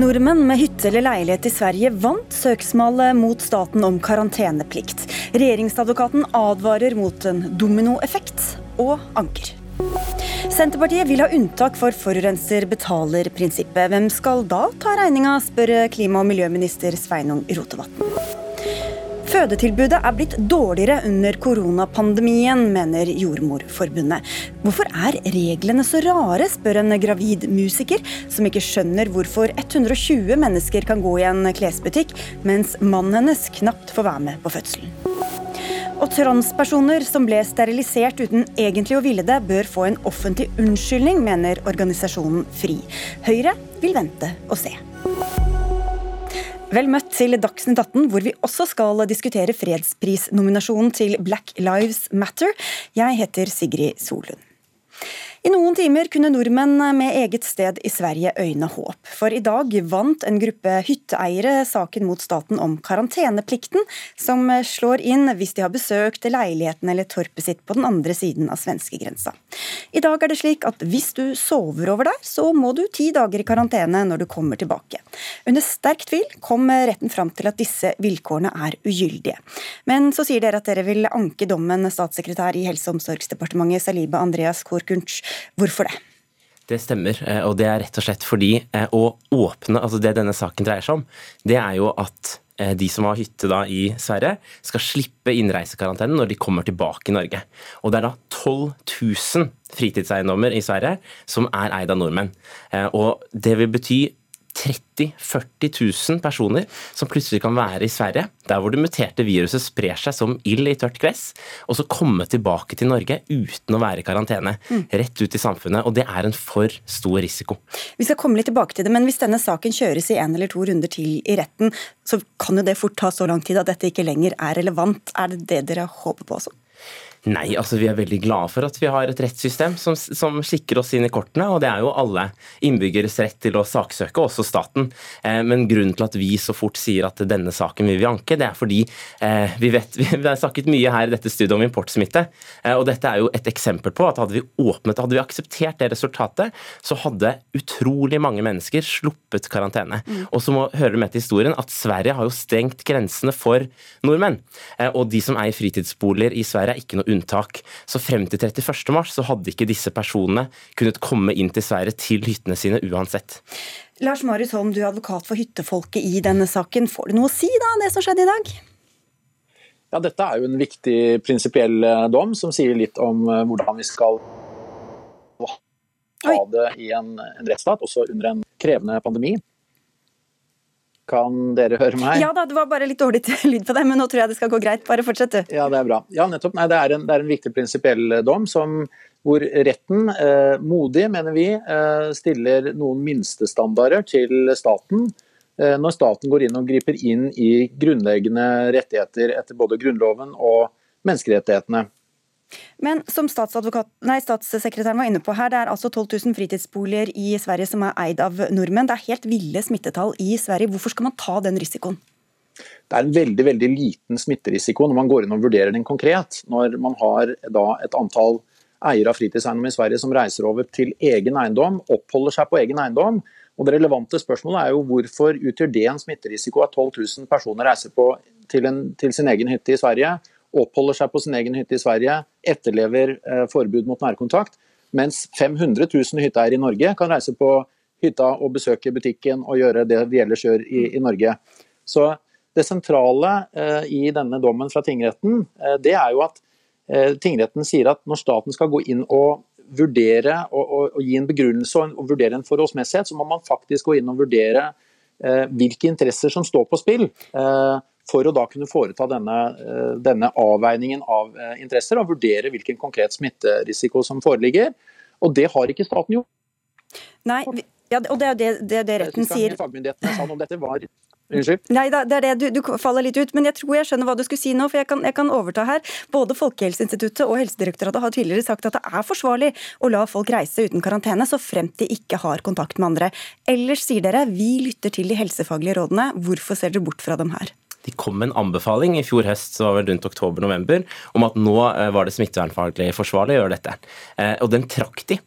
Nordmenn med hytte eller leilighet i Sverige vant søksmålet mot staten om karanteneplikt. Regjeringsadvokaten advarer mot en dominoeffekt og anker. Senterpartiet vil ha unntak for forurenser betaler-prinsippet. Hvem skal da ta regninga, spør klima- og miljøminister Sveinung Rotevatn. Fødetilbudet er blitt dårligere under koronapandemien, mener Jordmorforbundet. Hvorfor er reglene så rare, spør en gravid musiker, som ikke skjønner hvorfor 120 mennesker kan gå i en klesbutikk, mens mannen hennes knapt får være med på fødselen. Og transpersoner som ble sterilisert uten egentlig å ville det, bør få en offentlig unnskyldning, mener organisasjonen FRI. Høyre vil vente og se. Vel møtt til Dagsnytt 18, hvor vi også skal diskutere fredsprisnominasjonen til Black Lives Matter. Jeg heter Sigrid Solund. I noen timer kunne nordmenn med eget sted i Sverige øyne håp. For i dag vant en gruppe hytteeiere saken mot staten om karanteneplikten, som slår inn hvis de har besøkt leiligheten eller torpet sitt på den andre siden av svenskegrensa. I dag er det slik at hvis du sover over der, så må du ti dager i karantene når du kommer tilbake. Under sterk tvil kom retten fram til at disse vilkårene er ugyldige. Men så sier dere at dere vil anke dommen, statssekretær i Helse- og omsorgsdepartementet Saliba Andreas Korkunc. Hvorfor det? Det stemmer, eh, og det er rett og slett fordi eh, å åpne Altså det denne saken dreier seg om, det er jo at eh, de som har hytte da i Sverige, skal slippe innreisekarantene når de kommer tilbake i Norge. Og det er da 12 000 fritidseiendommer i Sverige som er eid av nordmenn. Og det vil bety 30 000-40 000 personer som plutselig kan være i Sverige, der hvor det muterte viruset sprer seg som ild i tørt gress, og så komme tilbake til Norge uten å være i karantene. Mm. Rett ut i samfunnet. Og det er en for stor risiko. Vi skal komme litt tilbake til det, men hvis denne saken kjøres i en eller to runder til i retten, så kan jo det fort ta så lang tid at dette ikke lenger er relevant. Er det det dere håper på også? Nei, altså vi er veldig glade for at vi har et rettssystem som, som skikker oss inn i kortene. og Det er jo alle innbyggeres rett til å saksøke, også staten. Eh, men grunnen til at vi så fort sier at denne saken vil vi anke, det er fordi eh, vi vet Vi har snakket mye her i dette studiet om importsmitte. Eh, og dette er jo et eksempel på at hadde vi åpnet, hadde vi akseptert det resultatet, så hadde utrolig mange mennesker sluppet karantene. Mm. Og så må høre med til historien at Sverige har jo stengt grensene for nordmenn. Eh, og de som eier fritidsboliger i Sverige, er ikke noe unntak. Så frem til 31. mars så hadde ikke disse personene kunnet komme inn til Sverige til hyttene sine uansett. Lars Marius Holm, du er advokat for hyttefolket i denne saken. Får du noe å si da, det som skjedde i dag? Ja, Dette er jo en viktig prinsipiell eh, dom som sier litt om eh, hvordan vi skal ha det i en, en rettsstat, også under en krevende pandemi. Kan dere høre meg? Ja da, det var bare litt dårlig lyd på deg, men nå tror jeg det skal gå greit. Bare fortsett, du. Ja, det er bra. Ja, nettopp. Nei, det, er en, det er en viktig prinsipiell eh, dom som, hvor retten, eh, modig mener vi, eh, stiller noen minstestandarder til staten eh, når staten går inn og griper inn i grunnleggende rettigheter etter både Grunnloven og menneskerettighetene. Men som nei, statssekretæren var inne på her, det er altså 12 000 fritidsboliger i Sverige som er eid av nordmenn. Det er helt ville smittetall i Sverige. Hvorfor skal man ta den risikoen? Det er en veldig veldig liten smitterisiko når man går inn og vurderer den konkret. Når man har et antall eiere av fritidseiendom i Sverige som reiser over til egen eiendom, oppholder seg på egen eiendom. Og Det relevante spørsmålet er jo hvorfor utgjør det en smitterisiko at 12 000 personer reiser på til, en, til sin egen hytte i Sverige, oppholder seg på sin egen hytte i Sverige, etterlever eh, forbud mot nærkontakt, mens 500 000 hytteeiere i Norge kan reise på hytta og besøke butikken og gjøre det de ellers gjør i, i Norge. Så Det sentrale eh, i denne dommen fra tingretten, eh, det er jo at tingretten sier at når staten skal gå inn og vurdere og, og, og gi en begrunnelse og, og, vurdere en forholdsmessighet, så må man faktisk gå inn og vurdere hvilke interesser som står på spill. Eh, for å da kunne foreta denne, eh, denne avveiningen av eh, interesser og vurdere hvilken konkret smitterisiko som foreligger. Og det har ikke staten gjort. Nei, ja, og det er det, det, det retten sier. Fagmyndighetene sa om dette var Unnskyld? Nei, det er det. Du, du, faller litt ut. Men jeg tror jeg skjønner hva du skulle si nå, for jeg kan, jeg kan overta her. Både Folkehelseinstituttet og Helsedirektoratet har tidligere sagt at det er forsvarlig å la folk reise uten karantene, så fremt de ikke har kontakt med andre. Ellers sier dere vi lytter til de helsefaglige rådene. Hvorfor ser dere bort fra dem her? De kom med en anbefaling i fjor høst så var vel rundt oktober-november, om at nå eh, var det smittevernfaglig forsvarlig å gjøre dette. Eh, og den trakk de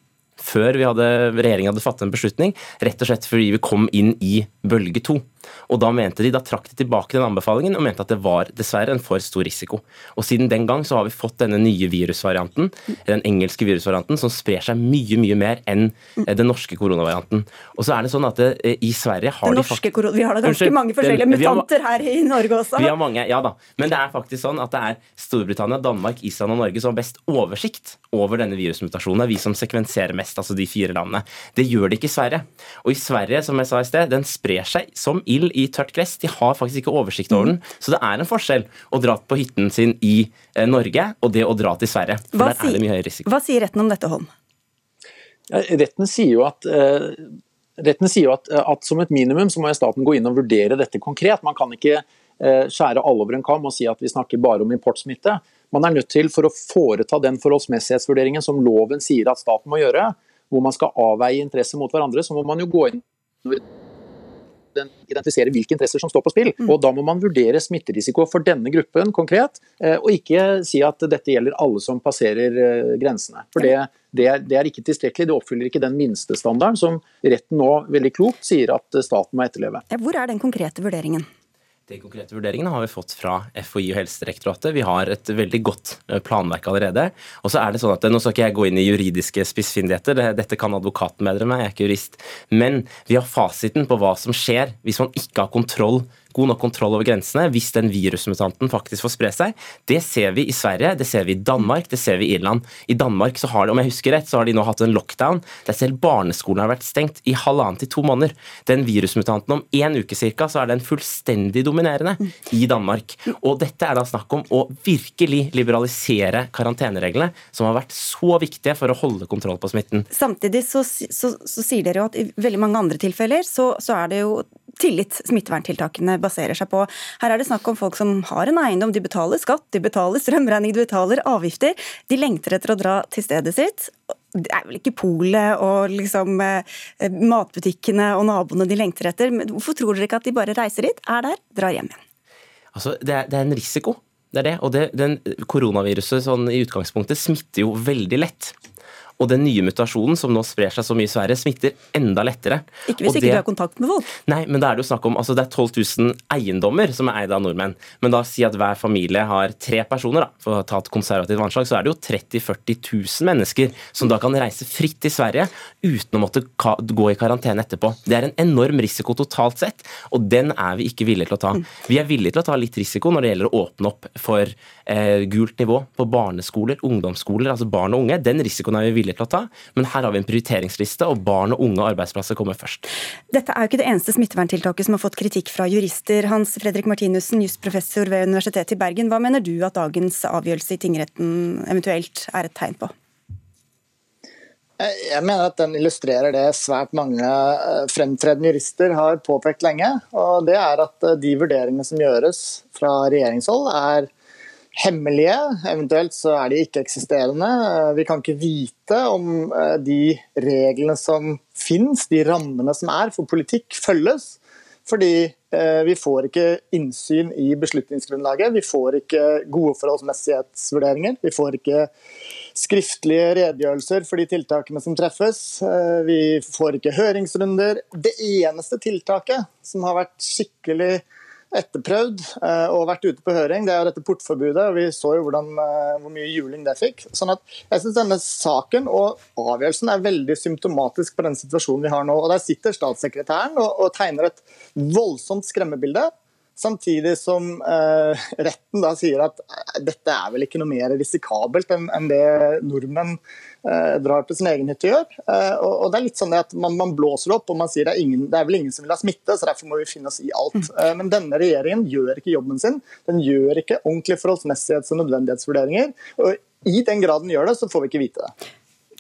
før regjeringa hadde fattet en beslutning, rett og slett fordi vi kom inn i bølge to. Og Da mente de, da trakk de tilbake den anbefalingen og mente at det var dessverre en for stor risiko. Og Siden den gang så har vi fått denne nye virusvarianten, den engelske virusvarianten, som sprer seg mye mye mer enn eh, den norske koronavarianten. Og så er det sånn at det, eh, i Sverige har de korona, Vi har da ganske Unnskyld, mange forskjellige den, mutanter her i Norge også. Vi har mange, ja da. Men det er faktisk sånn at det er Storbritannia, Danmark, Island og Norge som har best oversikt over denne virusmutasjonen. Vi som sekvenserer mest, altså de fire landene. Det gjør det ikke i Sverige. Og i Sverige, som jeg sa i sted, den sprer seg som ild i tørt gress. De har faktisk ikke oversikt over den. Så det er en forskjell å dra på hytten sin i eh, Norge og det å dra til Sverige. For hva der er det mye høyere risiko. Hva sier retten om dette, Holm? retten sier jo at uh, Retten sier jo at, at, som et minimum så må staten gå inn og vurdere dette konkret. Man kan ikke eh, skjære alle over en kam og si at vi snakker bare om importsmitte. Man er nødt til, for å foreta den forholdsmessighetsvurderingen som loven sier at staten må gjøre, hvor man skal avveie interesser mot hverandre, så må man jo gå inn identifisere hvilke interesser som står på spill. Mm. Og Da må man vurdere smitterisiko for denne gruppen konkret, eh, og ikke si at dette gjelder alle som passerer eh, grensene. For det, det, er, det er, ikke tilstrekkelig. Det oppfyller ikke den minstestandarden som retten nå veldig klokt sier at staten må etterleve. Hvor er den konkrete vurderingen? De konkrete vurderingene har vi fått fra FHI og Helsedirektoratet. Vi har et veldig godt eh, planverk allerede. Og så er det sånn at, Nå skal ikke jeg gå inn i juridiske spissfindigheter, dette kan advokaten bedre enn meg, jeg er ikke jurist. Men vi har fasiten på hva som skjer hvis man ikke har kontroll god nok kontroll over grensene hvis den virusmutanten faktisk får spre seg. Det ser vi i Sverige, det ser vi i Danmark, det ser vi i Irland. I Danmark så har de, om jeg husker rett, så har de nå hatt en lockdown der selv barneskolen har vært stengt i halvannen til to måneder. Den virusmutanten om én uke cirka, så er den fullstendig dominerende i Danmark. Og dette er da snakk om å virkelig liberalisere karantenereglene, som har vært så viktige for å holde kontroll på smitten. Samtidig så, så, så sier dere jo at i veldig mange andre tilfeller så, så er det jo tillit smitteverntiltakene baserer seg på. Her er det snakk om folk som har en eiendom, de betaler skatt, de betaler strømregning, de betaler avgifter. De lengter etter å dra til stedet sitt. Det er vel ikke polet og liksom eh, matbutikkene og naboene de lengter etter. Men hvorfor tror dere ikke at de bare reiser dit, er der, drar hjem igjen? Altså, det er, det er en risiko. Det er det. Og det, den koronaviruset sånn, i utgangspunktet smitter jo veldig lett. Og den nye mutasjonen som nå sprer seg så mye i Sverige, smitter enda lettere. Ikke hvis det, ikke du har kontakt med folk. Nei, men da er det jo snakk om altså det er 12 000 eiendommer som er eid av nordmenn. Men da si at hver familie har tre personer, da, for å ta et konservativt anslag, så er det jo 30 000-40 000 mennesker som da kan reise fritt til Sverige uten å måtte gå i karantene etterpå. Det er en enorm risiko totalt sett, og den er vi ikke villige til å ta. Mm. Vi er villige til å ta litt risiko når det gjelder å åpne opp for eh, gult nivå på barneskoler, ungdomsskoler, altså barn og unge. Den risikoen er vi villige til å ta, men her har vi en prioriteringsliste, og barn og unge arbeidsplasser kommer først. Dette er jo ikke det eneste smitteverntiltaket som har fått kritikk fra jurister. Hans Fredrik Martinussen, jusprofessor ved Universitetet i Bergen. Hva mener du at dagens avgjørelse i tingretten eventuelt er et tegn på? Jeg mener at den illustrerer det svært mange eh, fremtredende jurister har påpekt lenge. og Det er at eh, de vurderingene som gjøres fra regjeringshold, er hemmelige, eventuelt så er de ikke-eksisterende. Eh, vi kan ikke vite om eh, de reglene som finnes, de rammene som er for politikk, følges. Fordi eh, vi får ikke innsyn i beslutningsgrunnlaget. Vi får ikke gode forholdsmessighetsvurderinger. Vi får ikke skriftlige redegjørelser for de tiltakene som treffes. Vi får ikke høringsrunder. Det eneste tiltaket som har vært skikkelig etterprøvd eh, og vært ute på høring. Det er dette portforbudet, og vi så jo hvordan, eh, hvor mye juling det fikk. Sånn at jeg synes denne saken og avgjørelsen er veldig symptomatisk på den situasjonen vi har nå. Og Der sitter statssekretæren og, og tegner et voldsomt skremmebilde. Samtidig som eh, retten da sier at eh, dette er vel ikke noe mer risikabelt enn, enn det nordmenn eh, drar på sin egen hytte gjør. Eh, og, og, det er litt sånn at man, man, blåser opp og man sier det er, ingen, det er vel ingen som vil ha smitte, så derfor må vi finne oss i alt. Mm. Eh, men denne regjeringen gjør ikke jobben sin. Den gjør ikke ordentlige forholdsmessighets- og nødvendighetsvurderinger. Og i den grad den gjør det, så får vi ikke vite det.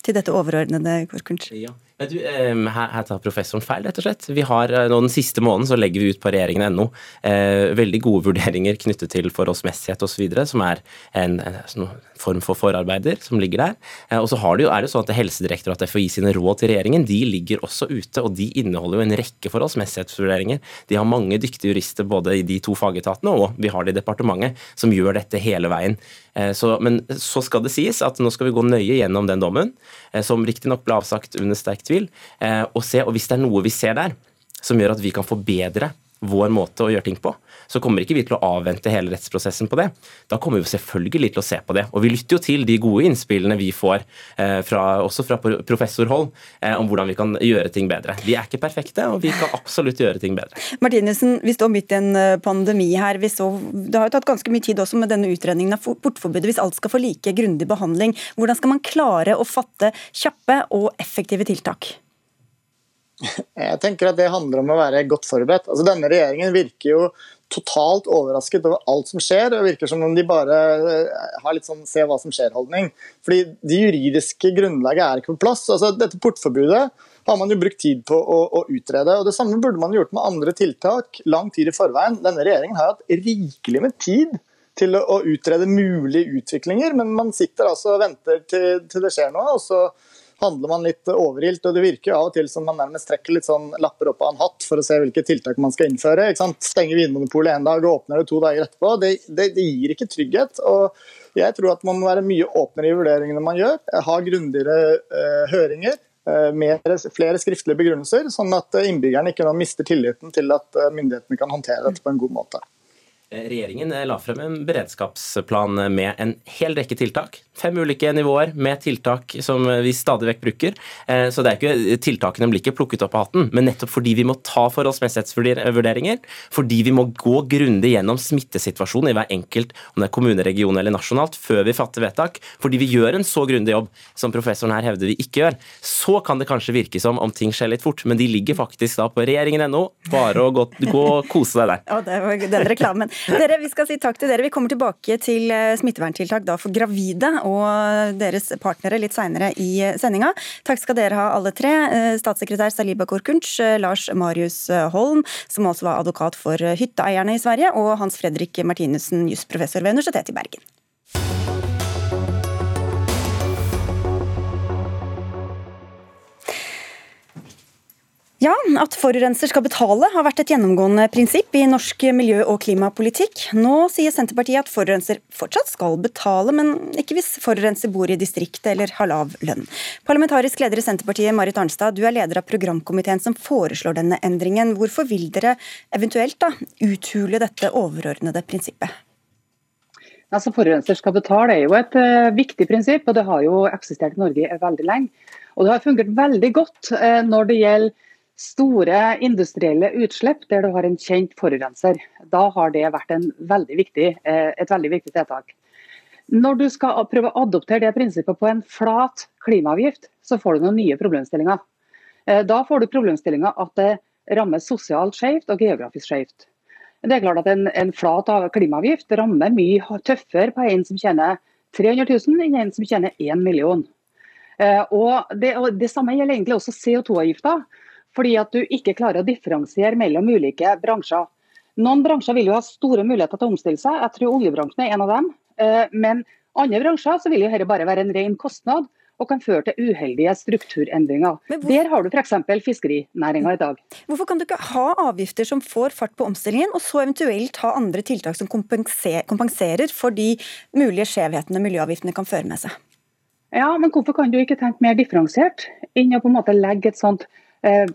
Til dette overordnede, Korkunch. Ja. Du, her, her, tar professoren feil, rett og slett. Vi har, eh, nå Den siste måneden så legger vi ut på regjeringen.no eh, veldig gode vurderinger knyttet til forholdsmessighet osv., som er en, en, en, form for forarbeider som ligger der. Eh, og så det jo, er det sånn at Helsedirektoratet FHI sine råd til regjeringen de ligger også ute, og de inneholder jo en rekke forholdsmessighetsvurderinger. De har mange dyktige jurister både i de to fagetatene og vi har det i departementet som gjør dette hele veien. Så, men så skal det sies at nå skal vi gå nøye gjennom den dommen, som riktignok ble avsagt under sterk tvil, og se, og hvis det er noe vi ser der som gjør at vi kan forbedre vår måte å gjøre ting på, så kommer ikke vi til å avvente hele rettsprosessen på det. Da kommer vi selvfølgelig til å se på det. Og vi lytter jo til de gode innspillene vi får, eh, fra, også fra professorhold, eh, om hvordan vi kan gjøre ting bedre. Vi er ikke perfekte, og vi kan absolutt gjøre ting bedre. Martinussen, vi står midt i en eh, pandemi her. Så, det har jo tatt ganske mye tid også med denne utredningen av portforbudet. Hvis alt skal få like grundig behandling, hvordan skal man klare å fatte kjappe og effektive tiltak? Jeg tenker at det handler om å være godt forberedt. Altså, denne regjeringen virker jo totalt overrasket over alt som skjer. og virker som om de bare eh, har litt sånn se hva som skjer-holdning. Fordi Det juridiske grunnlaget er ikke på plass. Altså, dette portforbudet har man jo brukt tid på å, å, utrede. og Det samme burde man gjort med andre tiltak lang tid i forveien. Denne regjeringen har hatt rikelig med tid til å, å utrede mulige utviklinger, men man sitter altså og venter til, til det skjer noe. og så handler man litt overilt. og Det virker av og til som man nærmest trekker litt sånn lapper opp av en hatt for å se hvilke tiltak man skal innføre. ikke sant? Stenger Vinmonopolet en dag og åpner det to dager etterpå. Det, det, det, gir ikke trygghet. og Jeg tror at man må være mye åpnere i vurderingene man gjør. Ha grundigere eh, høringer. Uh, mer, flere skriftlige begrunnelser, sånn at innbyggerne ikke mister tilliten til at uh, myndighetene kan håndtere dette på en god måte. Regjeringen la frem en beredskapsplan med en hel rekke tiltak. Fem ulike nivåer med tiltak som vi stadig vekk bruker. Eh, så det er ikke, Tiltakene blir ikke plukket opp av hatten, men nettopp fordi vi må ta forholdsmessighetsvurderinger, fordi vi må gå grundig gjennom smittesituasjonen i hver enkelt, om det er kommune, region eller nasjonalt, før vi fatter vedtak, fordi vi gjør en så grundig jobb som professoren her hevder vi ikke gjør, så kan det kanskje virke som om ting skjer litt fort, men de ligger faktisk da på regjeringen.no. Bare å gå, gå og kose deg der. Ja, det var den reklamen. Dere, Vi skal si takk til dere. Vi kommer tilbake til eh, smitteverntiltak da for gravide og deres partnere litt seinere i sendinga. Takk skal dere ha alle tre. Eh, statssekretær Saliba Korkunc, eh, Lars Marius Holm, som også var advokat for hytteeierne i Sverige, og Hans Fredrik Martinussen, jusprofessor ved Universitetet i Bergen. Ja, At forurenser skal betale har vært et gjennomgående prinsipp i norsk miljø- og klimapolitikk. Nå sier Senterpartiet at forurenser fortsatt skal betale, men ikke hvis forurenser bor i distriktet eller har lav lønn. Parlamentarisk leder i Senterpartiet, Marit Arnstad, du er leder av programkomiteen som foreslår denne endringen. Hvorfor vil dere eventuelt da uthule dette overordnede prinsippet? Altså Forurenser skal betale er jo et uh, viktig prinsipp, og det har jo eksistert i Norge veldig lenge. Og det har fungert veldig godt uh, når det gjelder store industrielle utslipp der du har en kjent forurenser. Da har det vært veldig viktig, eh, et veldig viktig tiltak. Når du skal prøve å adoptere det prinsippet på en flat klimaavgift, så får du noen nye problemstillinger. Eh, da får du problemstillinga at det rammer sosialt skjevt og geografisk skjevt. Det er klart at en, en flat klimaavgift rammer mye tøffere på en som tjener 300 000 enn en som tjener 1 million. Eh, og det, og det samme gjelder egentlig også CO2-avgifta fordi at du ikke klarer å differensiere mellom ulike bransjer. Noen bransjer vil jo ha store muligheter til å omstille seg, jeg tror oljebransjen er en av dem. Eh, men andre bransjer så vil jo dette bare være en ren kostnad og kan føre til uheldige strukturendringer. Hvor... Der har du f.eks. fiskerinæringa i dag. Hvorfor kan du ikke ha avgifter som får fart på omstillingen, og så eventuelt ha andre tiltak som kompenserer for de mulige skjevhetene miljøavgiftene kan føre med seg? Ja, men Hvorfor kan du ikke tenke mer differensiert, enn å på en måte legge et sånt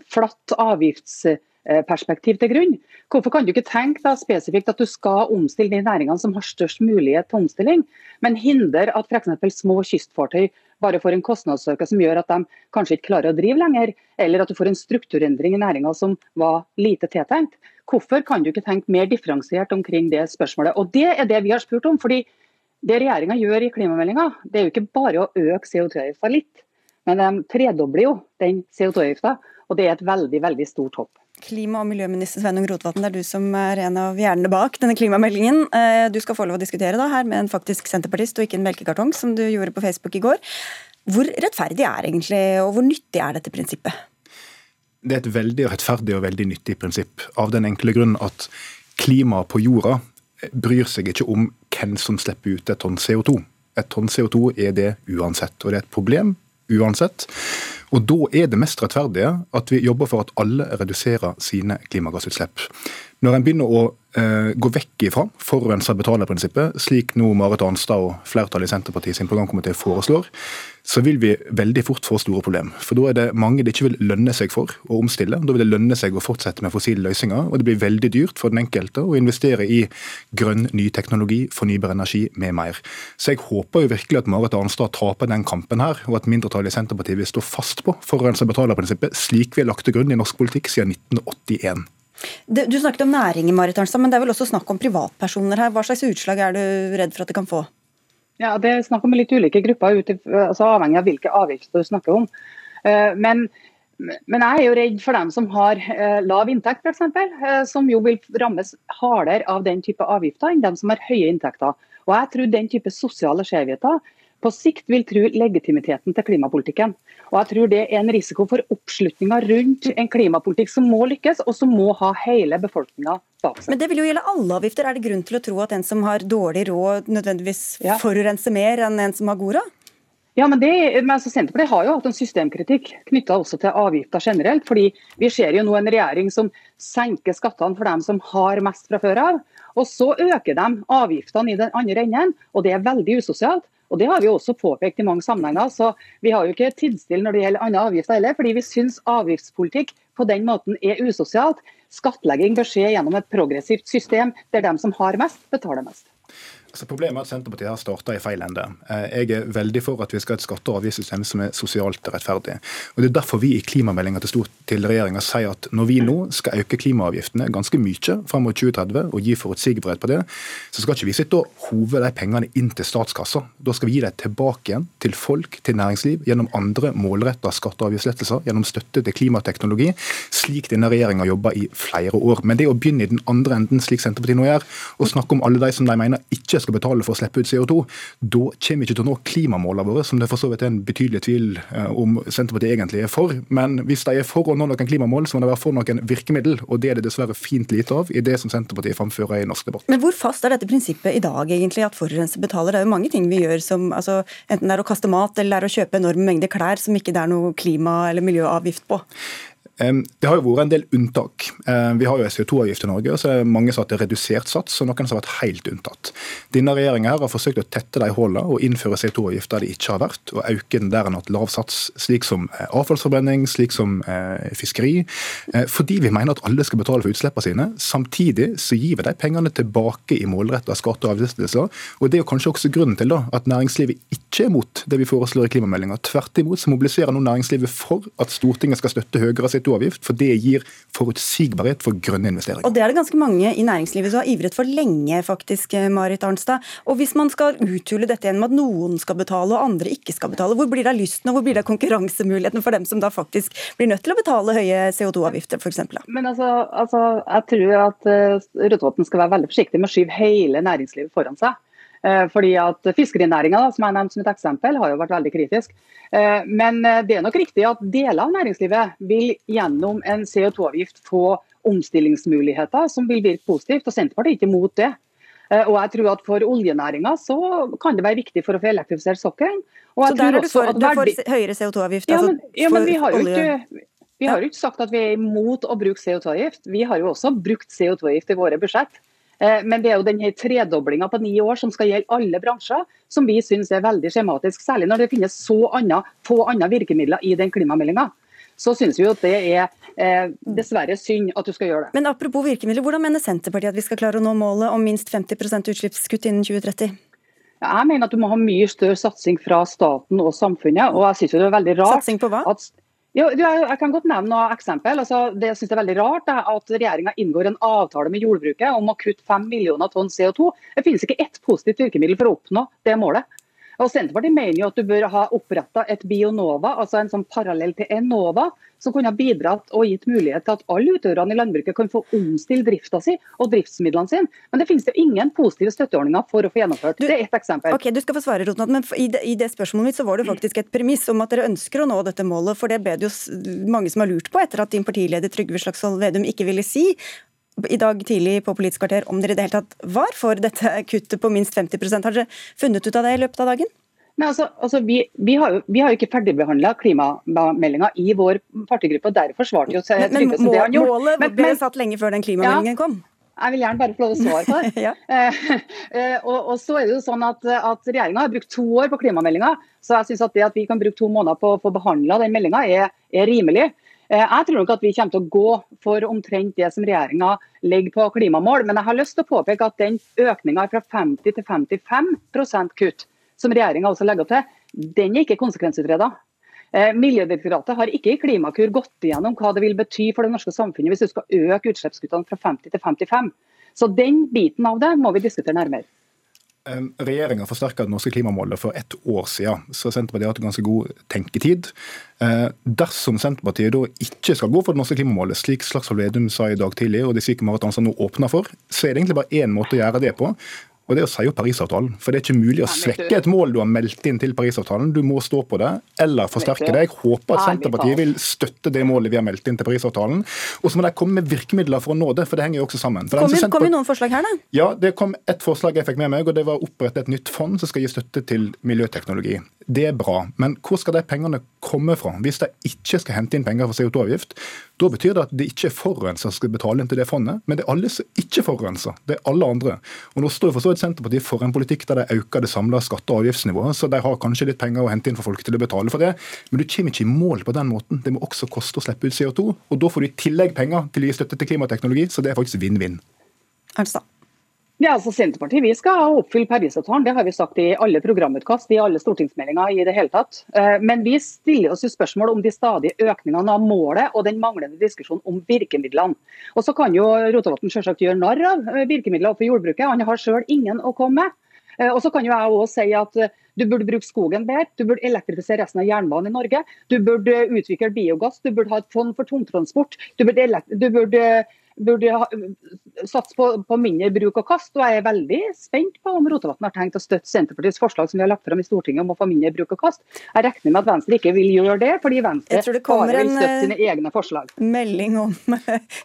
flatt avgiftsperspektiv til grunn. Hvorfor kan du ikke tenke da spesifikt at du skal omstille de næringene som har størst mulighet til omstilling, men hindre at f.eks. små kystfartøy bare får en kostnadsøkning som gjør at de kanskje ikke klarer å drive lenger, eller at du får en strukturendring i næringa som var lite tiltenkt. Hvorfor kan du ikke tenke mer differensiert omkring det spørsmålet? Og Det er det vi har spurt om. fordi det regjeringa gjør i klimameldinga, det er jo ikke bare å øke CO2-avgifta litt, men de tredobler jo den CO2-avgifta. Og det er et veldig, veldig stort hopp. Klima- og miljøminister Sveinung Rotevatn, det er du som er en av hjernene bak denne klimameldingen. Eh, du skal få lov å diskutere da, her med en faktisk senterpartist og ikke en melkekartong, som du gjorde på Facebook i går. Hvor rettferdig er egentlig, og hvor nyttig er dette prinsippet? Det er et veldig rettferdig og veldig nyttig prinsipp, av den enkle grunn at klimaet på jorda bryr seg ikke om hvem som slipper ut et tonn CO2. Et tonn CO2 er det uansett, og det er et problem uansett. Og Da er det mest rettferdige at vi jobber for at alle reduserer sine klimagassutslipp. Når en begynner å eh, gå vekk ifra forurenser betaler-prinsippet, slik nå Marit Arnstad og flertallet i Senterpartiet sin programkomité foreslår, så vil vi veldig fort få store problemer. For da er det mange det ikke vil lønne seg for å omstille. Da vil det lønne seg å fortsette med fossile løsninger, og det blir veldig dyrt for den enkelte å investere i grønn ny teknologi, fornybar energi med mer. Så jeg håper jo virkelig at Marit Arnstad taper den kampen her, og at mindretallet i Senterpartiet vil stå fast på forurenser betaler-prinsippet, slik vi har lagt til grunn i norsk politikk siden 1981. Du snakket om næringer, Marit Arnstad, men det er vel også snakk om privatpersoner her. Hva slags utslag er du redd for at det kan få? Ja, Det er snakk om litt ulike grupper, altså avhengig av hvilke avgifter du snakker om. Eh, men, men, jeg er jo redd for dem som har eh, lav inntekt, f.eks. Eh, som jo vil rammes hardere av den type avgifter enn dem som har høye inntekter. Og jeg tror den type sosiale skjevheter på sikt vil tro legitimiteten til klimapolitikken. Og jeg tror Det er en risiko for oppslutninga rundt en klimapolitikk som må lykkes, og som må ha hele befolkninga bak seg. Men Det vil jo gjelde alle avgifter. Er det grunn til å tro at en som har dårlig råd, nødvendigvis ja. forurenser mer enn en som har god råd? Ja, men, det, men altså Senterpartiet har jo hatt en systemkritikk knytta til avgifter generelt. fordi Vi ser jo nå en regjering som senker skattene for dem som har mest fra før av. Og så øker de avgiftene i den andre enden, og det er veldig usosialt. Og Det har vi også påpekt i mange sammenhenger. så Vi har jo ikke tidsstille når det gjelder andre avgifter heller, fordi vi syns avgiftspolitikk på den måten er usosialt. Skattlegging bør skje gjennom et progressivt system der de som har mest, betaler mest. Altså problemet er at Senterpartiet har starta i feil ende. Eh, jeg er veldig for at vi skal ha et skatte- og avgiftssystem som er sosialt rettferdig. Og Det er derfor vi i klimameldinga til, til regjeringa sier at når vi nå skal øke klimaavgiftene ganske mye fram mot 2030 og gi forutsigbarhet på det, så skal ikke vi sitte og hove de pengene inn til statskassa. Da skal vi gi dem tilbake igjen til folk, til næringsliv, gjennom andre målretta skatte- og avgiftslettelser, gjennom støtte til klimateknologi, slik denne regjeringa jobber i flere år. Men det å begynne i den andre enden, slik Senterpartiet nå gjør, og snakke om alle de som de mener ikke skal betale for å slippe ut CO2, da kommer vi ikke til å nå klimamålene våre, som det for så vidt er en betydelig tvil eh, om Senterpartiet egentlig er for. Men hvis de er for å nå noen klimamål, så må de være for noen virkemiddel, og det er det dessverre fint lite av i det som Senterpartiet framfører i norsk debatt. Men hvor fast er dette prinsippet i dag, egentlig, at forurenser betaler? Det er jo mange ting vi gjør som altså, enten det er å kaste mat eller det er å kjøpe enorme mengder klær som ikke det er noe klima- eller miljøavgift på. Det har jo vært en del unntak. Vi har jo CO2-avgift i Norge, så mange som har hatt redusert sats, og noen som har vært helt unntatt. Denne regjeringa har forsøkt å tette de hullene og innføre CO2-avgift der det ikke har vært, og øke den der en har hatt lav sats, slik som eh, avfallsforbrenning, slik som eh, fiskeri. Eh, fordi vi mener at alle skal betale for utslippene sine. Samtidig så gir vi de pengene tilbake i målretta skatte- og avgiftslettelser. Og det er jo kanskje også grunnen til da, at næringslivet ikke er mot det vi foreslår i klimameldinga. Tvert imot så mobiliserer nå næringslivet for at Stortinget skal støtte høyere CO2 CO2-avgift, for det gir forutsigbarhet for grønne investeringer. Og Det er det ganske mange i næringslivet som har ivret for lenge, faktisk, Marit Arnstad. Og Hvis man skal uthule dette gjennom at noen skal betale og andre ikke skal betale, hvor blir det av lysten og hvor blir det av konkurransemuligheten for dem som da faktisk blir nødt til å betale høye CO2-avgifter, f.eks.? Men altså, altså, jeg tror at uh, Rotevatn skal være veldig forsiktig med å skyve hele næringslivet foran seg. Eh, fordi at Fiskerinæringa som jeg nevnte som et eksempel, har jo vært veldig kritisk. Eh, men eh, det er nok riktig at deler av næringslivet vil gjennom en CO2-avgift få omstillingsmuligheter som vil virke positivt. og Senterpartiet er ikke imot det. Og jeg tror at For oljenæringa kan det være viktig for å få elektrifisert sokkelen. Så der er du for, du for høyere CO2-avgift? Ja, men, ja, men vi har ikke vi har jo ikke sagt at vi er imot å bruke CO2-avgift. Vi har jo også brukt CO2-avgift i våre budsjett. Eh, men det er jo denne tredoblinga på ni år som skal gjelde alle bransjer, som vi syns er veldig skjematisk. Særlig når det finnes så andre, få andre virkemidler i den klimameldinga. Så syns vi jo at det er eh, dessverre synd at du skal gjøre det. Men apropos virkemidler, hvordan mener Senterpartiet at vi skal klare å nå målet om minst 50% utslippskutt innen 2030? Jeg mener at du må ha mye større satsing fra staten og samfunnet. og jeg synes jo det er veldig rart... Satsing på hva? At jo, jeg kan godt nevne noe eksempel. Altså, det synes er veldig rart er at regjeringa inngår en avtale med jordbruket om å kutte 5 millioner tonn CO2. Det finnes ikke ett positivt virkemiddel for å oppnå det målet. Og Senterpartiet mener jo at du bør ha oppretta et Bionova, altså en sånn parallell til Enova, som kunne ha bidratt og gitt mulighet til at alle utøverne i landbruket kan få omstille drifta si og driftsmidlene sine. Men det finnes jo ingen positive støtteordninger for å få gjennomført. Du, det er ett eksempel. Ok, Du skal få svare, Rotnad, men i det, i det, spørsmålet mitt så var det faktisk et premiss om at dere ønsker å nå dette målet. For det ble det jo mange som har lurt på etter at din partileder Trygve Slagsvold Vedum ikke ville si i dag tidlig på Politisk kvarter om dere i det hele tatt var for dette kuttet på minst 50 Har dere funnet ut av det i løpet av dagen? Nei, altså, altså, vi, vi, har jo, vi har jo ikke ferdigbehandla klimameldinga i vår partigruppe. og Derfor svarte jo Men, men gjorde. målet ble men, satt lenge før den klimameldingen ja, kom? Jeg vil gjerne bare få lov å svare på det. ja. eh, og, og, så er det jo sånn at, at Regjeringa har brukt to år på klimameldinga. Så jeg synes at det at vi kan bruke to måneder på å få behandla den meldinga, er, er rimelig. Eh, jeg tror nok at vi kommer til å gå for omtrent det som regjeringa legger på klimamål. Men jeg har lyst til å påpeke at den økninga fra 50 til 55% kutt som regjeringa også legger opp til, den er ikke konsekvensutreda. Eh, Miljødirektoratet har ikke i Klimakur gått igjennom hva det vil bety for det norske samfunnet hvis du skal øke utslippskuttene fra 50 til 55. Så den biten av det må vi diskutere nærmere. Regjeringa forsterka det norske klimamålet for ett år siden, så Senterpartiet har hatt ganske god tenketid. Eh, dersom Senterpartiet da ikke skal gå for det norske klimamålet, slik Slagsvold Vedum sa i dag tidlig, og det slik Marit Arnstad nå åpner for, så er det egentlig bare én måte å gjøre det på og det er å si opp Parisavtalen. For det er ikke mulig å svekke et mål du har meldt inn til Parisavtalen. Du må stå på det, eller forsterke det. Jeg håper at Senterpartiet vil støtte det målet vi har meldt inn til Parisavtalen. Og så må de komme med virkemidler for å nå det, for det henger jo også sammen. Kom kom inn noen forslag her, da? Ja, det kom ett forslag jeg fikk med meg, og det var å opprette et nytt fond som skal gi støtte til miljøteknologi. Det er bra, men hvor skal de pengene komme fra? Hvis de ikke skal hente inn penger for CO2-avgift, da betyr det at det ikke er forurenser som skal betale inn til det fondet, men det er alle som ikke forurenser. Det er alle andre. Og Nå står for så vidt Senterpartiet for en politikk der de øker det samla skatte- og avgiftsnivået, så de har kanskje litt penger å hente inn for folk til å betale for det, men du kommer ikke i mål på den måten. Det må også koste å slippe ut CO2, og da får du i tillegg penger til å gi støtte til klimateknologi, så det er faktisk vinn-vinn. Arnstad. Ja, altså Senterpartiet vi skal oppfylle Parisavtalen, det har vi sagt i alle programutkast i alle stortingsmeldinger. i det hele tatt. Eh, men vi stiller oss jo spørsmål om de stadige økningene av målet og den manglende diskusjonen om virkemidlene. Og Så kan jo Rotevatn selvsagt gjøre narr av eh, virkemidler for jordbruket. Han har selv ingen å komme med. Eh, og så kan jo jeg også si at Du burde bruke skogen bedre, du burde elektrifisere resten av jernbanen i Norge. Du burde utvikle biogass, du burde ha et fond for tungtransport. Du burde, du burde burde satse på, på, mindre bruk og kast. og Jeg er veldig spent på om Rotevatn har tenkt å støtte Senterpartiets forslag som vi har lagt frem i Stortinget om å få mindre bruk og kast. Jeg regner med at Venstre ikke vil gjøre det, fordi Venstre bare vil støtte sine egne forslag. Melding om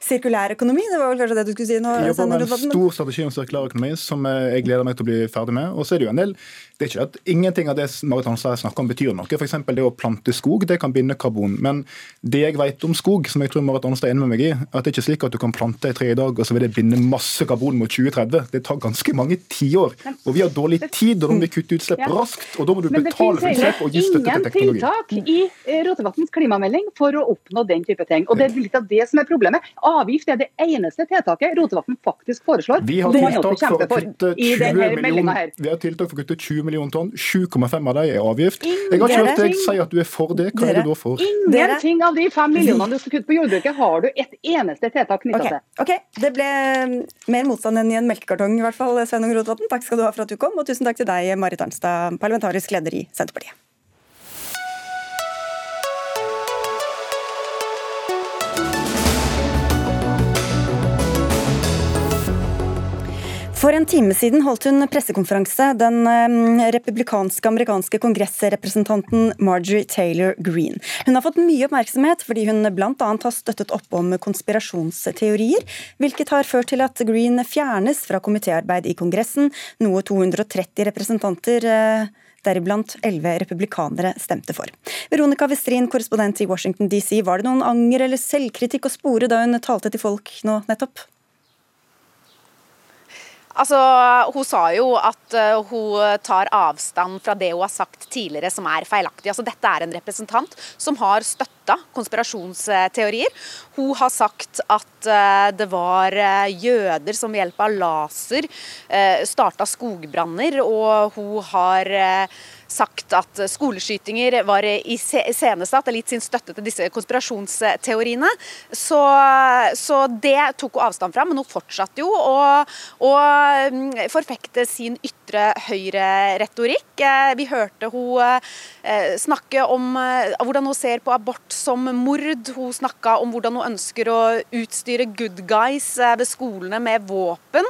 sirkulær økonomi, det var vel kanskje det du skulle si nå? Det jobber med en stor strategi om sirkulær økonomi som jeg gleder meg til å bli ferdig med. Og så er det jo en del det er ikke at ingenting av det Marit Hanstad snakker om betyr noe. F.eks. det å plante skog, det kan binde karbon. Men det jeg vet om skog, som jeg tror Marit Hanstad er enig med meg i, at det er ikke slik at du kan plante et tre i dag, og så vil det binde masse karbon mot 2030. Det tar ganske mange tiår. Og vi har dårlig tid, og da må vi kutte utslipp ja. raskt. Og da må du betale for utslipp og gi støtte til teknologi. Det finnes ingen tiltak i Rotevatns klimamelding for å oppnå den type ting. Og det er litt av det som er problemet. Avgift er det eneste tiltaket Rotevatn faktisk foreslår. Vi har tiltak for å kutte 20 millioner, vi har tiltak for å kutte 20 millioner tonn. 7,5 av dem er avgift. Jeg har ikke hørt deg si at du er for det. Hva er du da for? Ingenting av de fem millionene du skal kutte på jordbruket, har du et eneste tiltak knytta okay. Ok, Det ble mm, mer motstand enn i en melkekartong, i hvert fall, Sveinung Rotevatn. Takk skal du ha for at du kom, og tusen takk til deg, Marit Arnstad, parlamentarisk leder i Senterpartiet. For en time siden holdt hun pressekonferanse, den eh, republikanske amerikanske kongressrepresentanten Marjorie Taylor Green. Hun har fått mye oppmerksomhet fordi hun bl.a. har støttet opp om konspirasjonsteorier, hvilket har ført til at Green fjernes fra komitéarbeid i Kongressen, noe 230 representanter eh, deriblant elleve republikanere stemte for. Veronica Westrin, korrespondent i Washington DC, var det noen anger eller selvkritikk å spore da hun talte til folk nå nettopp? Altså, Hun sa jo at uh, hun tar avstand fra det hun har sagt tidligere som er feilaktig. Altså, dette er en representant som har støtta konspirasjonsteorier. Hun har sagt at uh, det var uh, jøder som ved hjelp av laser starta skogbranner, og hun har sagt at skoleskytinger var iscenesatt, eller gitt sin støtte til disse konspirasjonsteoriene. Så, så, det tok hun avstand fra, men hun fortsatte jo å, å mm, forfekte sin ytre høyre-retorikk. Eh, vi hørte hun eh, snakke om eh, hvordan hun ser på abort som mord. Hun snakka om hvordan hun ønsker å utstyre good guys ved skolene med våpen.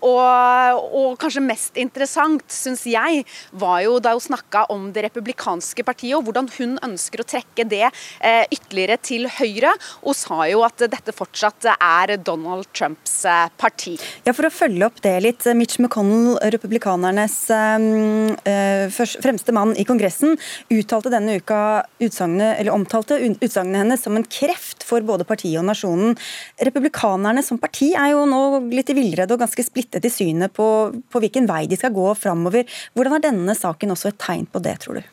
Og, og, kanskje mest interessant, syns jeg, var jo da hun snakka om det republikanske partiet, og hvordan hun ønsker å trekke det eh, ytterligere til høyre. Hun sa jo at dette fortsatt er Donald Trumps eh, parti. Ja, For å følge opp det litt. Mitch McConnell, republikanernes eh, fremste mann i Kongressen, uttalte denne uka utsagene, eller omtalte utsagnet hennes som en kreft for både partiet og nasjonen. Republikanerne som parti er jo nå litt i villrede og ganske splittet i synet på, på hvilken vei de skal gå framover. Hvordan har denne saken også et tegn på det, tror du?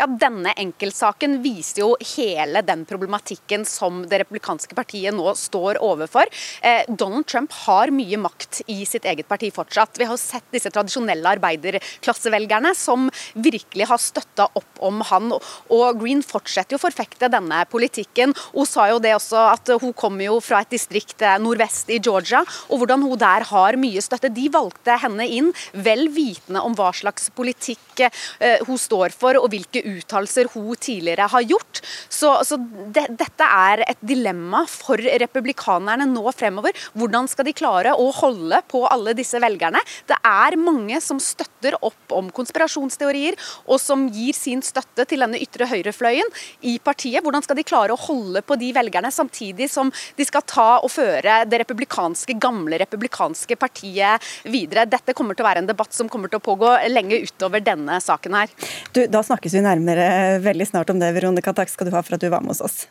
Ja, Denne enkeltsaken viser jo hele den problematikken som det republikanske partiet nå står overfor. Eh, Donald Trump har mye makt i sitt eget parti fortsatt. Vi har sett disse tradisjonelle arbeiderklassevelgerne som virkelig har støtta opp om han. Og Green fortsetter jo å forfekte denne politikken. Hun sa jo det også at hun kommer jo fra et distrikt eh, nordvest i Georgia, og hvordan hun der har mye støtte. De valgte henne inn vel vitende om hva slags politikk eh, hun står for og hvilke uttalelser hun tidligere har gjort. Så, så det, dette er et dilemma for republikanerne nå fremover. Hvordan skal de klare å holde på alle disse velgerne? Det er mange som støtter opp om konspirasjonsteorier, og som gir sin støtte til denne ytre høyrefløyen i partiet. Hvordan skal de klare å holde på de velgerne, samtidig som de skal ta og føre det republikanske, gamle republikanske partiet videre? Dette kommer til å være en debatt som kommer til å pågå lenge utover denne saken her. Du, da snakkes vi nærmere veldig snart om det, Veronica. Takk skal du ha for at du var med hos oss.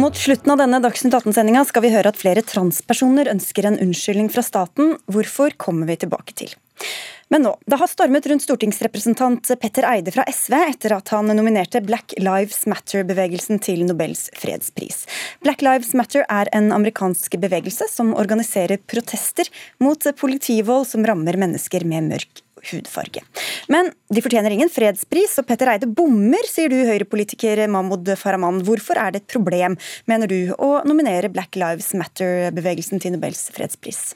Mot slutten av denne Dagsnytt 18-sendinga skal vi høre at flere transpersoner ønsker en unnskyldning fra staten. Hvorfor kommer vi tilbake til. Men nå, det har stormet rundt stortingsrepresentant Petter Eide fra SV etter at han nominerte Black Lives Matter-bevegelsen til Nobels fredspris. Black Lives Matter er en amerikansk bevegelse som organiserer protester mot politivold som rammer mennesker med mørk hudfarge. Men de fortjener ingen fredspris, og Petter Eide bommer, sier du, høyrepolitiker Mahmoud Farahman. Hvorfor er det et problem, mener du, å nominere Black Lives Matter-bevegelsen til Nobels fredspris?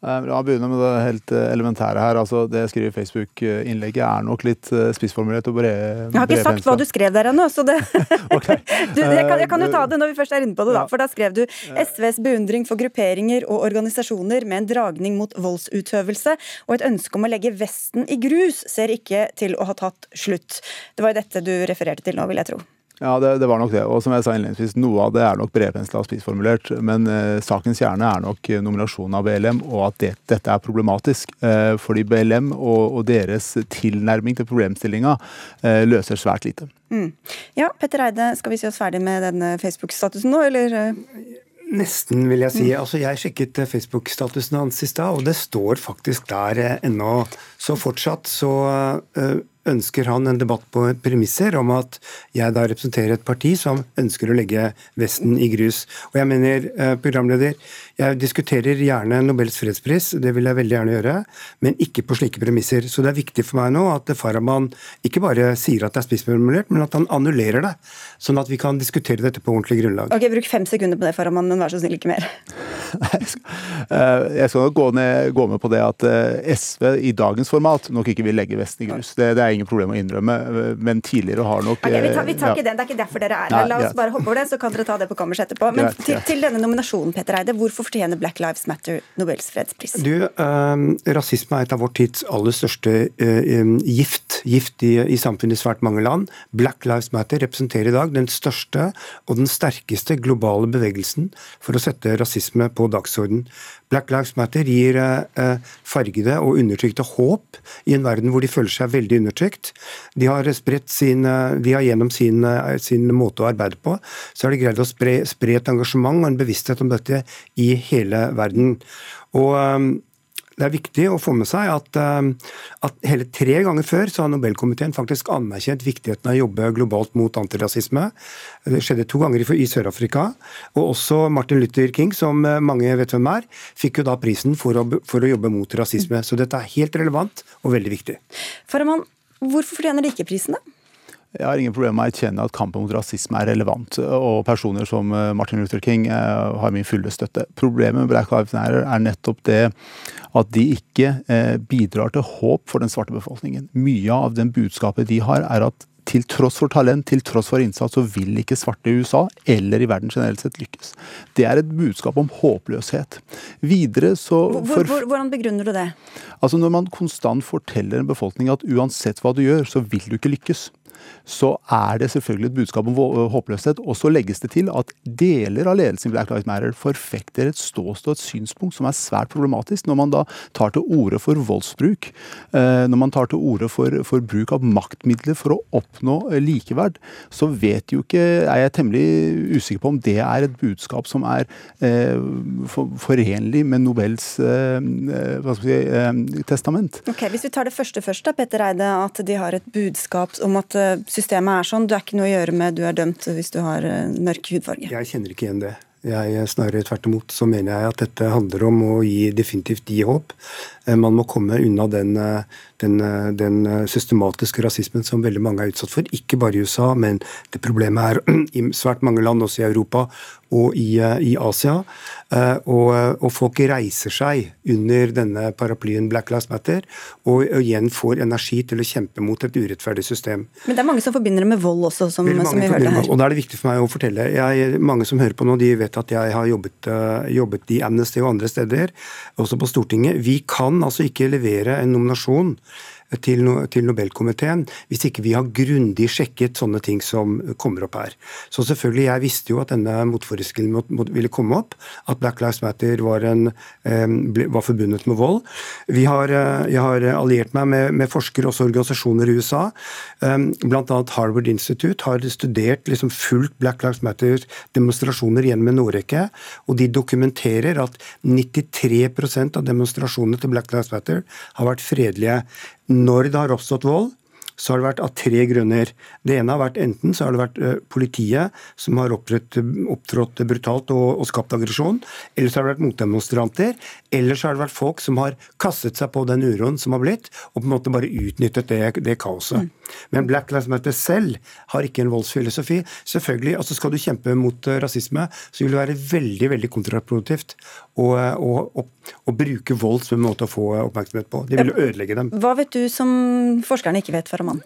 Eh, la meg begynne med det helt eh, elementære her. Altså, det jeg skriver i Facebook-innlegget er nok litt eh, spissformulert og bred. Jeg har ikke sagt hva du skrev der ennå, så det okay. du, jeg, kan, jeg, kan, jo ta det når vi først er inne på det, da. For da skrev du SVs beundring for grupperinger og organisasjoner med en dragning mot voldsutøvelse og et ønske om å legge Vesten i grus ser ikke til å ha tatt slutt. Det var jo dette du refererte til nå, vil jeg tro. Ja, det, det, var nok det. Og som jeg sa innledningsvis, noe av det er nok bredpensla og spissformulert. Men eh, sakens kjerne er nok nominasjonen av BLM, og at det, dette er problematisk. Eh, fordi BLM og, og, deres tilnærming til problemstillinga eh, løser svært lite. Mm. Ja, Petter Eide, skal vi si oss ferdig med denne Facebook-statusen nå, eller? Nesten, vil jeg si. Mm. Altså, jeg sjekket eh, Facebook-statusen hans i stad, og det står faktisk der eh, ennå. Så fortsatt så uh, ønsker han en debatt på premisser om at jeg da representerer et parti som ønsker å legge Vesten i grus. Og jeg mener, eh, programleder, jeg diskuterer gjerne Nobels fredspris, det vil jeg veldig gjerne gjøre, men ikke på slike premisser. Så det er viktig for meg nå at Farahman ikke bare sier at det er spissformulert, men at han annullerer det, sånn at vi kan diskutere dette på ordentlig grunnlag. Ok, Bruk fem sekunder på det, Farahman, men vær så snill, ikke mer. Eh, jeg skal nok gå, ned, gå, med på det at eh, SV i dagens format nok ikke vil legge Vesten i grus. Det, det er ingen problem å innrømme, men tidligere har nok okay, Vi tar, vi tar ja. ikke den, det er ikke derfor dere er her. La oss bare hoppe over det, så kan dere ta det på kammerset etterpå. Men til, til, denne nominasjonen, Petter Eide, hvorfor fortjener Black Lives Matter Nobels fredspris? Du, eh, Rasisme er et av vår tids aller største eh, gift, gift i, i, samfunnet i svært mange land. Black Lives Matter representerer i dag den største og den sterkeste globale bevegelsen for å sette rasisme på dagsorden. Black Lives Matter gir eh, fargede og undertrykte håp i en verden hvor de føler seg veldig undertrykt. De har, sin, de har gjennom sin, sin, måte å arbeide på, så har de greid å spre, spre et engasjement og en bevissthet om dette i hele verden. Og um, det er viktig å få med seg at, um, at, hele tre ganger før så har Nobelkomiteen faktisk anerkjent viktigheten av å jobbe globalt mot antirasisme. Det skjedde to ganger i Sør-Afrika. Og også Martin Luther King, som uh, mange vet hvem er, fikk jo da prisen for å, for å jobbe mot rasisme. Så dette er helt relevant og veldig viktig. Farahman, hvorfor fortjener de ikke prisen, da? Jeg har ingen problemer med å erkjenne at kampen mot rasisme er relevant, og personer som eh, Martin Luther King eh, har min fulle støtte. Problemet med Black Lives Matter er nettopp det at de ikke eh, bidrar til håp for den svarte befolkningen. Mye av den budskapet de har, er at til tross for talent, til tross for innsats, så vil ikke svarte i USA eller i verden generelt sett lykkes. Det er et budskap om håpløshet. Videre så hvor, hvor, Hvordan begrunner du det? Altså Når man konstant forteller en befolkning at uansett hva du gjør, så vil du ikke lykkes så er det selvfølgelig et budskap om håpløshet. Og så legges det til at deler av ledelsen i Black Lives Matter forfekter et ståsted og et synspunkt som er svært problematisk, når man da tar til orde for voldsbruk. Eh, når man tar til orde for, for bruk av maktmidler for å oppnå eh, likeverd, så vet jo ikke, er jeg temmelig usikker på om det er et budskap som er eh, for, forenlig med Nobels eh, si, testament. Ok, Hvis vi tar det første først, da, Petter Eide, at de har et budskap om at systemet er sånn. Du er ikke noe å gjøre med, du er dømt hvis du har eh, mørk hudfarge. Jeg kjenner ikke igjen det. Jeg Snarere tvert imot så mener jeg at dette handler om å gi, definitivt gi håp. Eh, man må komme unna den, eh, den, den, systematiske rasismen som veldig mange er utsatt for. Ikke bare i USA, men det problemet er i svært mange land, også i Europa og i, i Asia. Eh, og, og, folk reiser seg under denne paraplyen Black Lives Matter og, og, igjen får energi til å kjempe mot et urettferdig system. Men det er mange som forbinder det med vold også, som, som vi hørte her. Og da er det viktig for meg å fortelle. Jeg, mange som hører på nå, de vet at jeg har jobbet, uh, jobbet i Amnesty og andre steder, også på Stortinget. Vi kan altså ikke levere en nominasjon til, til Nobelkomiteen hvis ikke vi har grundig sjekket sånne ting som kommer opp her. Så selvfølgelig, jeg visste jo at denne motforestillingen ville komme opp, at Black Lives Matter var, en, var forbundet med vold. Vi har, eh, jeg har alliert meg med, med forskere og organisasjoner i USA. Bl.a. Harvard Institute har studert liksom fulgt Black Lives Matter-demonstrasjoner gjennom en årrekke, og de dokumenterer at 93% av demonstrasjonene til Black Lives Matter har vært fredelige når det har oppstått vold, så har det vært av tre grunner. Det ene har vært enten så har det vært eh, politiet som har opptrådt, brutalt og, og, skapt aggresjon, eller så har det vært motdemonstranter, eller så har det vært folk som har kastet seg på den uroen som har blitt, og på en måte bare utnyttet det, det kaoset. Mm. Men Black Lives Matter selv har ikke en voldsfilosofi. Selvfølgelig, altså Skal du kjempe mot eh, rasisme, så vil det være veldig veldig kontraproduktivt å, å, å, bruke vold som en måte å få oppmerksomhet på. Det vil ødelegge dem. Hva vet du som forskerne ikke vet, Farahman?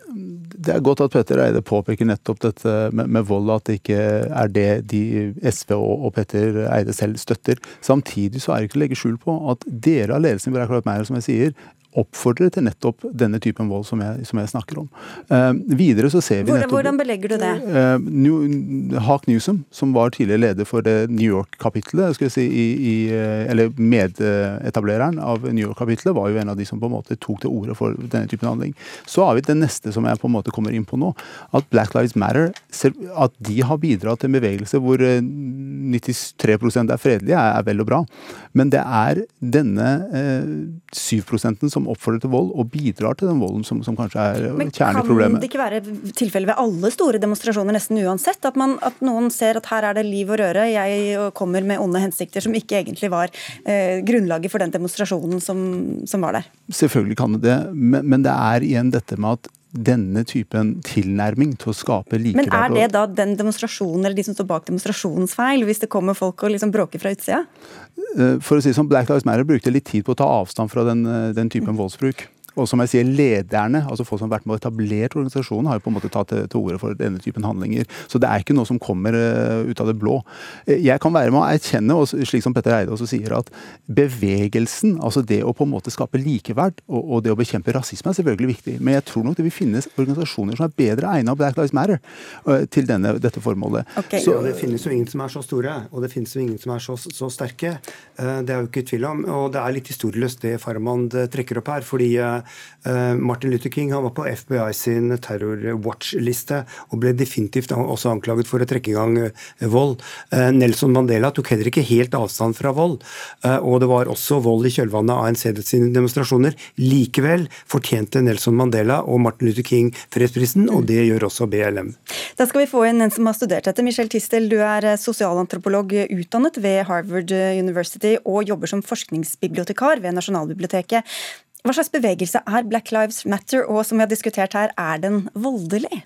Det er godt at Petter Eide påpeker nettopp dette med, med vold, at det ikke er det de SV og, og Petter Eide selv støtter. Samtidig så er det ikke å legge skjul på at dere av ledelsen i meg, Matter, som jeg sier, oppfordrer til nettopp denne typen vold som jeg, som jeg snakker om. Eh, videre så ser vi hvordan, nettopp Hvordan belegger du det? Eh, New, Hawk Newsom, som var tidligere leder for det New York-kapitlet, si, i, i, eh, eller medetablereren av New York-kapitlet, var jo en av de som på en måte tok til orde for denne typen handling. Så har vi det neste som jeg på en måte kommer inn på nå, at Black Lives Matter, at de har bidratt til en bevegelse hvor 93 er fredelige, er, er vel og bra. Men det er denne eh, 7 som som oppfordrer til vold og bidrar til den volden som, som kanskje er kjernen i problemet. Men Kan det ikke være tilfelle ved alle store demonstrasjoner nesten uansett? At, man, at, noen ser at her er det liv og røre, jeg kommer med onde hensikter som ikke egentlig var eh, grunnlaget for den demonstrasjonen som, som, var der? Selvfølgelig kan det det, men, men det er igjen dette med at denne typen tilnærming til å skape likeverd. Men er det da den demonstrasjonen eller de som står bak demonstrasjonens feil, hvis det kommer folk og liksom bråker fra utsida? Eh, for å si som Black Lives Matter brukte litt tid på å ta avstand fra den, eh, den typen voldsbruk. Og som jeg sier, lederne, altså folk som har vært med og etablert organisasjonen, har jo på en måte tatt til, til orde for denne typen handlinger. Så det er ikke noe som kommer uh, ut av det blå. Eh, jeg kan være med å erkjenne, og slik som Petter Eide også sier, at bevegelsen, altså det å på en måte skape likeverd og, og det å bekjempe rasisme, er selvfølgelig viktig. Men jeg tror nok det vil finnes organisasjoner som er bedre egnet av Black Lives Matter uh, til denne, dette formålet. Okay. Så, ja, det finnes jo ingen som er så store, og det finnes jo ingen som er så, så sterke. Uh, det er jo ikke tvil om. Og det er litt historieløst det Farmand trekker opp her. fordi Eh, Martin Luther King han var på FBI sin terror-watch-liste og ble definitivt også anklaget for å trekke i gang eh, vold. Eh, Nelson Mandela tok heller ikke helt avstand fra vold, og det var også vold i kjølvannet av ANC sine demonstrasjoner. Likevel fortjente Nelson Mandela og Martin Luther King fredsprisen, og det gjør også BLM. Da skal vi få inn en som har studert dette. Michelle Tistel, du er sosialantropolog utdannet ved Harvard University og jobber som forskningsbibliotekar ved Nasjonalbiblioteket. Hva slags bevegelse er Black Lives Matter, og som vi har diskutert her, er den voldelig?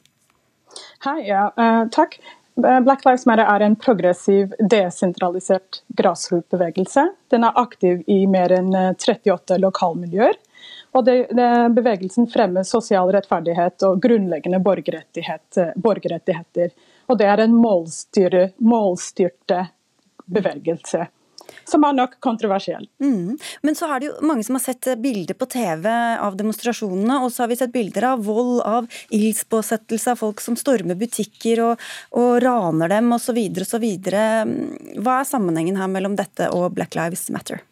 Hei, ja, uh, takk. Black Lives Matter er en progressiv, desentralisert grasrotbevegelse. Den er aktiv i mer enn 38 lokalmiljøer. Og det, det, bevegelsen fremmer sosial rettferdighet og grunnleggende borgerrettighet, borgerrettigheter. Og det er en målstyrte bevegelse som er nok kontroversiell. Mm. Men så er det jo mange som har sett bilder på TV av demonstrasjonene, og så har vi sett bilder av vold, av ildspåsettelse av folk som stormer butikker og, og raner dem osv. osv. Hva er sammenhengen her mellom dette og Black Lives Matter?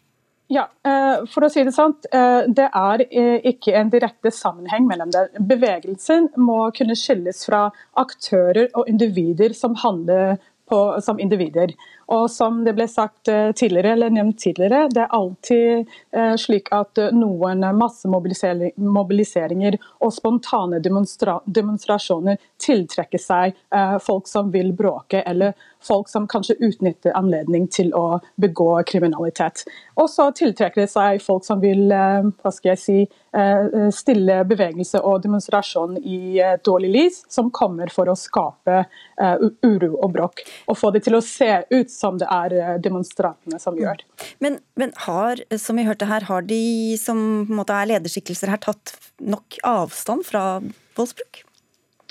Ja, eh, for å si Det sant, eh, det er eh, ikke en direkte sammenheng mellom det. Bevegelsen må kunne skilles fra aktører og individer som handler på, som individer. Og som det ble sagt eh, tidligere, eller nevnt tidligere, det er alltid eh, slik at eh, noen massemobiliseringer og spontane demonstra demonstrasjoner tiltrekker seg folk som vil bråke, eller folk som kanskje utnytter anledning til å begå kriminalitet. Og så tiltrekker det seg folk som vil hva skal jeg si, stille bevegelse og demonstrasjon i dårlig lys, som kommer for å skape uro og bråk. Og få det til å se ut som det er eh, demonstrantene som gjør. Men, men har, som vi hørte her, har de som måte er lederskikkelser her tatt nok avstand fra voldsbruk?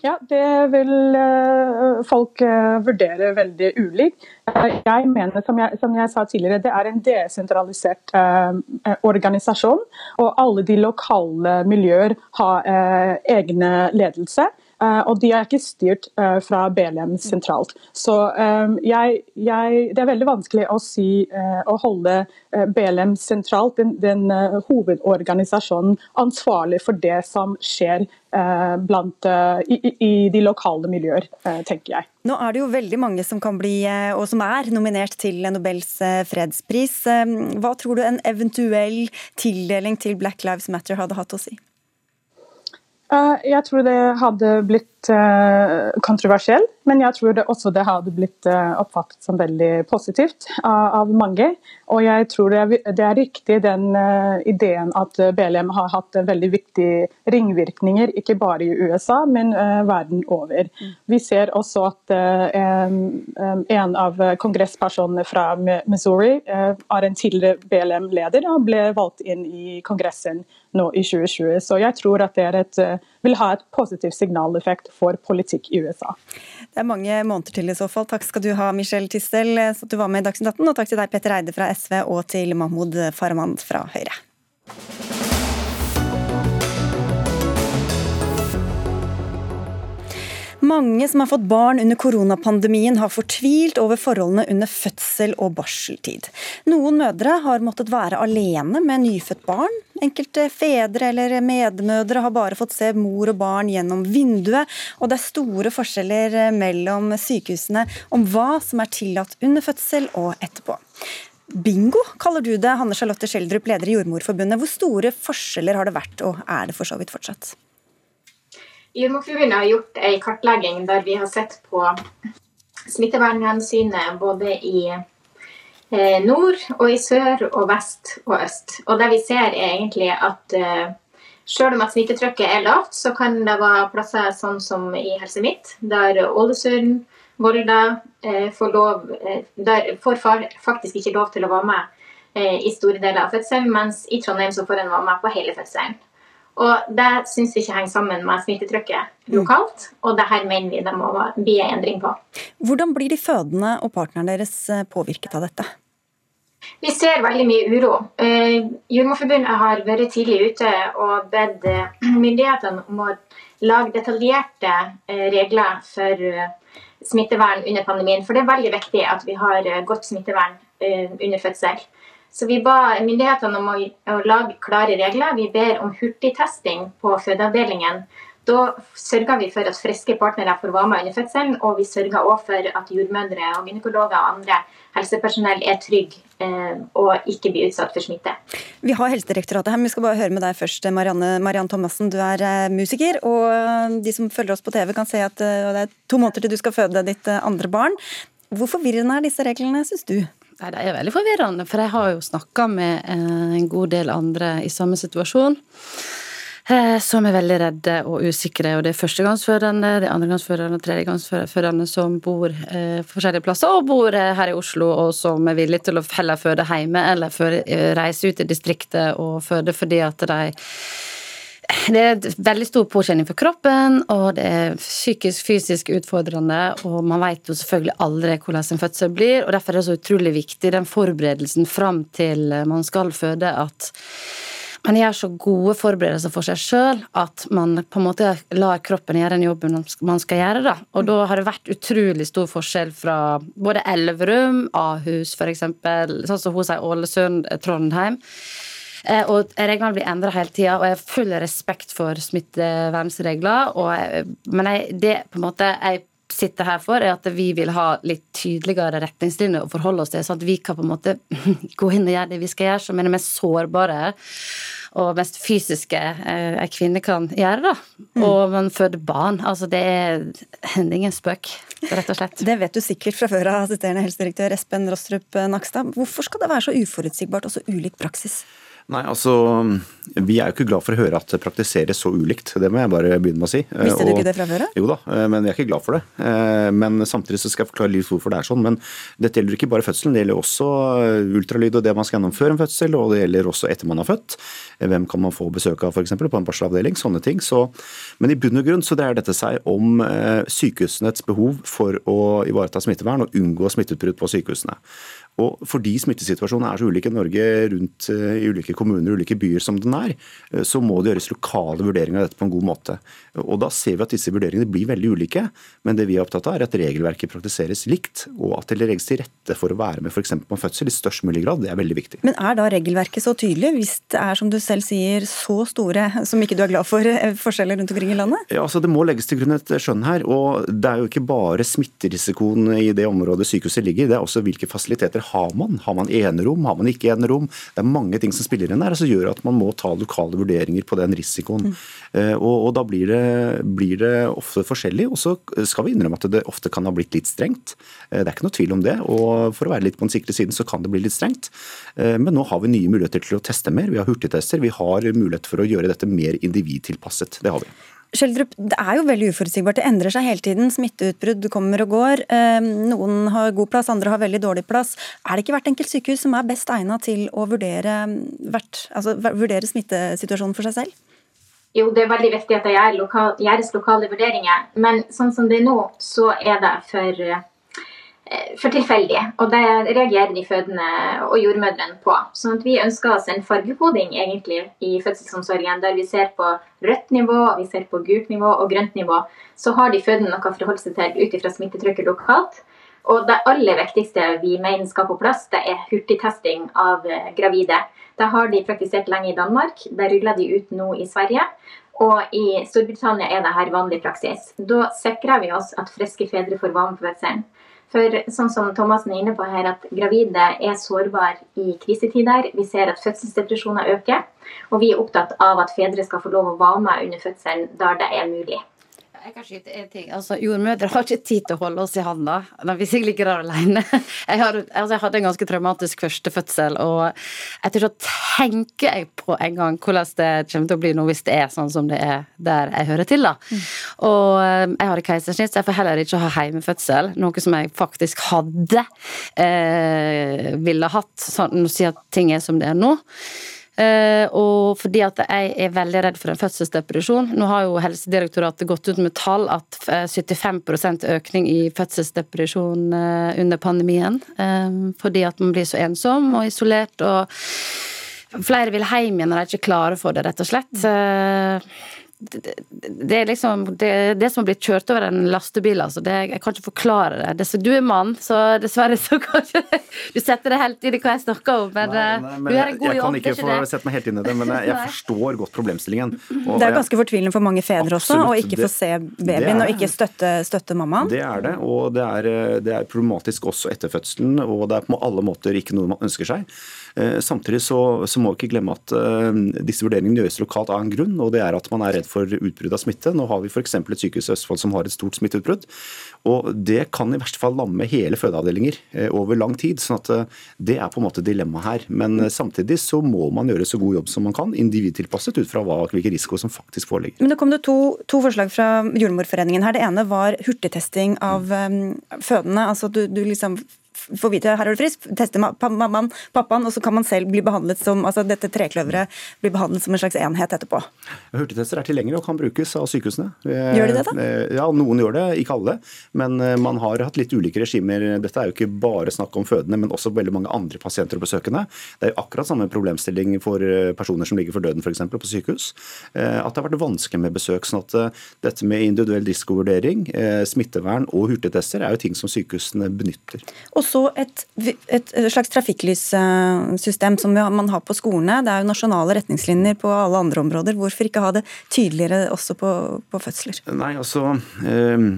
Ja, det vil uh, folk uh, vurdere veldig ulikt. Jeg mener, som jeg, som jeg, sa tidligere, det er en desentralisert organisasjon. Og alle de lokale miljøer har egne ledelse. Eh, og de er ikke styrt eh, fra BLM sentralt. Så eh, jeg, jeg, det er veldig vanskelig å, si, å holde BLM sentralt, den, den hovedorganisasjonen, ansvarlig for det som skjer blant, i, i, de lokale miljøer, tenker jeg. Nå er det jo veldig mange som kan bli, og som er nominert til Nobels fredspris. Hva tror du en eventuell tildeling til Black Lives Matter hadde hatt å si? Jeg tror det hadde blitt eh, kontroversielt, men jeg tror det også det hadde blitt eh, oppfattet som veldig positivt av mange. Og jeg tror det er, riktig den eh, ideen at BLM har hatt veldig viktige ringvirkninger, ikke bare i USA, men verden over. Vi ser også at en av kongresspersonene fra Missouri er en tidligere BLM-leder og ble valgt inn i Kongressen nå i 2020. Så jeg tror at det er et, vil ha et positivt signaleffekt for politikk i USA. Det er mange måneder til i så fall. Takk skal du ha, Michelle Tistel, så du var med i Dagsnytt 18. Og takk til deg, Petter Eide fra SV, og til Mahmoud Farahmand fra Høyre. Mange som har fått barn under koronapandemien har fortvilt over forholdene under fødsel og barseltid. Noen mødre har måttet være alene med nyfødt barn. Enkelte fedre eller medmødre har bare fått se mor og barn gjennom vinduet, og det er store forskjeller mellom sykehusene om hva som er tillatt under fødsel og etterpå. Bingo kaller du det, Hanne Charlotte Schjelderup, leder i Jordmorforbundet. Hvor store forskjeller har det vært, og er det for så vidt fortsatt? Jordmorforbundet har gjort en kartlegging der vi har sett på smittevernhensynet både i eh, nord og i sør og vest og øst. Og det vi ser er egentlig at eh, selv om at smittetrykket er lavt, så kan det være plasser sånn som i Helse Midt, der Ålesund, Volda eh, får, lov, får faktisk ikke lov til å være med i store deler av fødselen, mens i Trondheim så får en være med på hele fødselen. Og Det syns vi ikke henger sammen med smittetrykket lokalt, og det her mener vi det må bli en endring på. Hvordan blir de fødende og partneren deres eh, påvirket av dette? Vi ser veldig mye uro. Eh, Jordmorforbundet har vært tidlig ute og bedt eh, myndighetene om å lage detaljerte regler for smittevern under pandemien. For det er veldig viktig at vi har godt smittevern under fødsel. Så vi ba myndighetene om å, å lage klare regler. Vi ber om hurtigtesting på fødeavdelingen. Da sørger vi for at friske partnere får være med under fødselen, og vi sørger også for at jordmødre og gynekologer og andre helsepersonell er trygge eh, og ikke blir utsatt for smitte. Vi har Helsedirektoratet her, men vi skal bare høre med deg først, Marianne, Marianne Thomassen. Du er eh, musiker, og de som følger oss på TV kan se at eh, det er to måneder til du skal føde ditt eh, andre barn. Hvor forvirrende er disse reglene, syns du? Nei, Det er veldig forvirrende, for jeg har jo snakka med eh, en god del andre i samme situasjon. Eh, som er veldig redde og usikre. og Det er førstegangsførende, det er andregangsførende og tredjegangsfødende som bor eh, forskjellige plasser, og bor her i Oslo, og som er villige til å heller føde hjemme eller reise ut i distriktet og føde fordi at de det er veldig stor påkjenning for kroppen, og det er psykisk, fysisk utfordrende. Og man vet jo selvfølgelig aldri hvordan en fødsel blir, og derfor er det så utrolig viktig den forberedelsen fram til man skal føde, at man gjør så gode forberedelser for seg sjøl at man på en måte lar kroppen gjøre den jobben man skal gjøre. Da. Og da har det vært utrolig stor forskjell fra både Elverum, Ahus f.eks., sånn som hun sier Ålesund, Trondheim. Eh, og Reglene blir endra hele tida, og jeg har full respekt for smittevernregler. Men jeg, det på en måte jeg sitter her for, er at vi vil ha litt tydeligere retningslinjer å forholde oss til, sånn at vi kan på en måte gå inn og gjøre det vi skal gjøre, som er det mest sårbare og mest fysiske eh, ei kvinne kan gjøre. da. Mm. Og man føder barn. Altså det det er ingen spøk, rett og slett. Det vet du sikkert fra før av, assisterende helsedirektør Espen Rostrup Nakstad. Hvorfor skal det være så uforutsigbart og så ulik praksis? Nei, altså, Vi er jo ikke glad for å høre at det praktiseres så ulikt. Det må jeg bare begynne med å si. Visste du og, ikke det fra før Jo da, eh, men vi er ikke glad for det. Eh, men samtidig så skal jeg forklare litt hvorfor det er sånn. Men dette gjelder ikke bare fødselen, det gjelder også eh, ultralyd og det man skal gjennom før en fødsel, og det gjelder også etter man har født. Hvem kan man få besøk av f.eks. på en barselavdeling, sånne ting. Så, men i bunn og grunn så dreier dette seg om sykehusenes behov for å ivareta smittevern og unngå smitteutbrudd på sykehusene. Og fordi smittesituasjonen er så ulik i Norge rundt uh, i ulike kommuner og ulike byer som den er, uh, så må det gjøres lokale vurderinger av dette på en god måte. Og Da ser vi at disse vurderingene blir veldig ulike, men det vi er opptatt av er at regelverket praktiseres likt, og at det legges til rette for å være med f.eks. på fødsel i størst mulig grad. Det er veldig viktig. Men er da regelverket så tydelig, hvis det er som du selv sier så store, som ikke du er glad for, eh, forskjeller rundt omkring i landet? Ja, altså Det må legges til grunn et skjønn her. og Det er jo ikke bare smitterisikoen i det området sykehuset ligger, det er også hvilke fasiliteter har man? Har man enerom, har man ikke enerom? Det er mange ting som spiller inn der, som gjør at man må ta lokale vurderinger på den risikoen. Mm. Og, og, da blir det, blir det, ofte forskjellig. Og så skal vi innrømme at det ofte kan ha blitt litt strengt. Eh, det er ikke noe tvil om det. Og for å være litt på den sikre siden, så kan det bli litt strengt. Eh, men nå har vi nye muligheter til å teste mer. Vi har hurtigtester. Vi har mulighet for å gjøre dette mer individtilpasset. Det har vi. Skjeldrup, det er jo veldig uforutsigbart. Det endrer seg hele tiden. Smitteutbrudd kommer og går. Ehm, noen har god plass, andre har veldig dårlig plass. Er det ikke hvert enkelt sykehus som er best egnet til å vurdere, hvert, altså, vurdere smittesituasjonen for seg selv? Jo, det er veldig viktig at det gjøres lokale vurderinger. Men sånn som det er nå, så er det for Eh, for tilfeldig. Og det reagerer de fødende og jordmødrene på. Sånn at vi ønsker oss en fargekoding egentlig i fødselsomsorgen, der vi ser på rødt nivå, vi ser på gult nivå og grønt nivå. Så har de fødende noe å forholde seg til ut ifra smittetrykket lokalt. Og det aller viktigste vi mener skal på plass, det er hurtigtesting av eh, gravide. Det har de praktisert lenge i Danmark. Det ruller de ut nå i Sverige. Og i Storbritannia er dette vanlig praksis. Da sikrer vi oss at friske fedre får varme på fødselen. For sånn som Thomassen er inne på her, at gravide er sårbare i krisetider. Vi ser at fødselsdepresjoner øker. Og vi er opptatt av at fedre skal få lov å være med under fødselen der det er mulig. Jeg kan skyte en ting. Altså, Jordmødre har ikke tid til å holde oss i handa hvis jeg ligger der alene. Jeg, har, altså, jeg hadde en ganske traumatisk første fødsel, og etter så tenker jeg på en gang hvordan det kommer til å bli nå hvis det er sånn som det er der jeg hører til. da. Mm. Og eh, jeg hadde keisersnitt, så jeg får heller ikke ha hjemmefødsel, noe som jeg faktisk hadde eh, ville hatt, sånn, at ting er som det er nå. Uh, og fordi at jeg er veldig redd for en fødselsdepresjon. Nå har jo Helsedirektoratet gått ut med tall at 75 eh, økning i fødselsdepresjon uh, under pandemien. Uh, fordi at man blir så ensom og isolert. og Flere vil hjem igjen når de ikke klarer for det, rett og slett det, er liksom det, det, som har blitt kjørt over en lastebil, altså. Det, jeg kan ikke forklare det. det. Du er mann, så dessverre så kan ikke du setter det helt inn i hva jeg snakker om. Men, nei, nei, men du er en god jobb. Jeg kan ikke, ikke få sette meg helt inn i det, men jeg, jeg forstår godt problemstillingen. Og, det er ganske fortvilende for mange fedre også, å ikke få se babyen og ikke støtte, støtte, mammaen. Det er det, og det er, det er problematisk også etter fødselen, og det er på alle måter ikke noe man ønsker seg. Eh, samtidig så, så må vi ikke glemme at uh, disse vurderingene gjøres lokalt av en grunn, og det er at man er redd for utbrudd av smitte. Nå har vi f.eks. et sykehus i Østfold som har et stort smitteutbrudd. og Det kan i verste fall lamme hele fødeavdelinger uh, over lang tid. sånn at Det er på en måte dilemmaet her. Men samtidig så må man gjøre så god jobb som man kan, individtilpasset ut fra hva, hvilke risiko som faktisk foreligger. Men Det kom det to, to forslag fra Jordmorforeningen her. Det ene var hurtigtesting av fødende. altså du, du liksom får vite her er du frisk, tester mammaen, pappaen, og så kan man selv bli behandlet som altså dette trekløveret blir behandlet som en slags enhet etterpå. Hurtigtester er tilgjengelig og kan brukes av sykehusene. Gjør de det, da? Eh, ja, Noen gjør det, ikke alle. Men eh, man har hatt litt ulike regimer. Dette er jo ikke bare snakk om fødende, men også veldig mange andre pasienter og besøkende. Det er jo akkurat samme problemstilling for eh, personer som ligger for døden f.eks. på sykehus. At det har vært vanskelig med besøk. sånn at dette med individuell risikovurdering, smittevern og hurtigtester er jo ting som sykehusene benytter. Og så et, et, slags trafikklyssystem som man har på skolene. Det er jo nasjonale retningslinjer på alle andre områder. Hvorfor ikke ha det tydeligere også på, på fødsler? Nei, altså, ehm,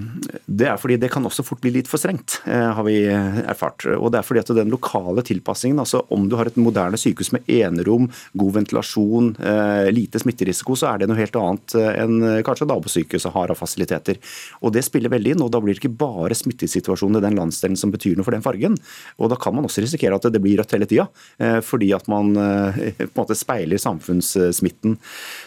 Det er fordi det kan også fort bli litt for strengt, eh, har vi erfart. Og det er fordi at den lokale tilpassingen, altså om du har et moderne sykehus med enerom, god ventilasjon, eh, lite smitterisiko, så er det noe helt annet enn kanskje nabosykehuset har av fasiliteter. Og Det spiller veldig inn, og da blir det ikke bare smittesituasjonen i den landsdelen som betyr noe for den fargen, og Da kan man også risikere at det blir rødt hele tida, eh, fordi at man eh, på en måte speiler samfunnssmitten.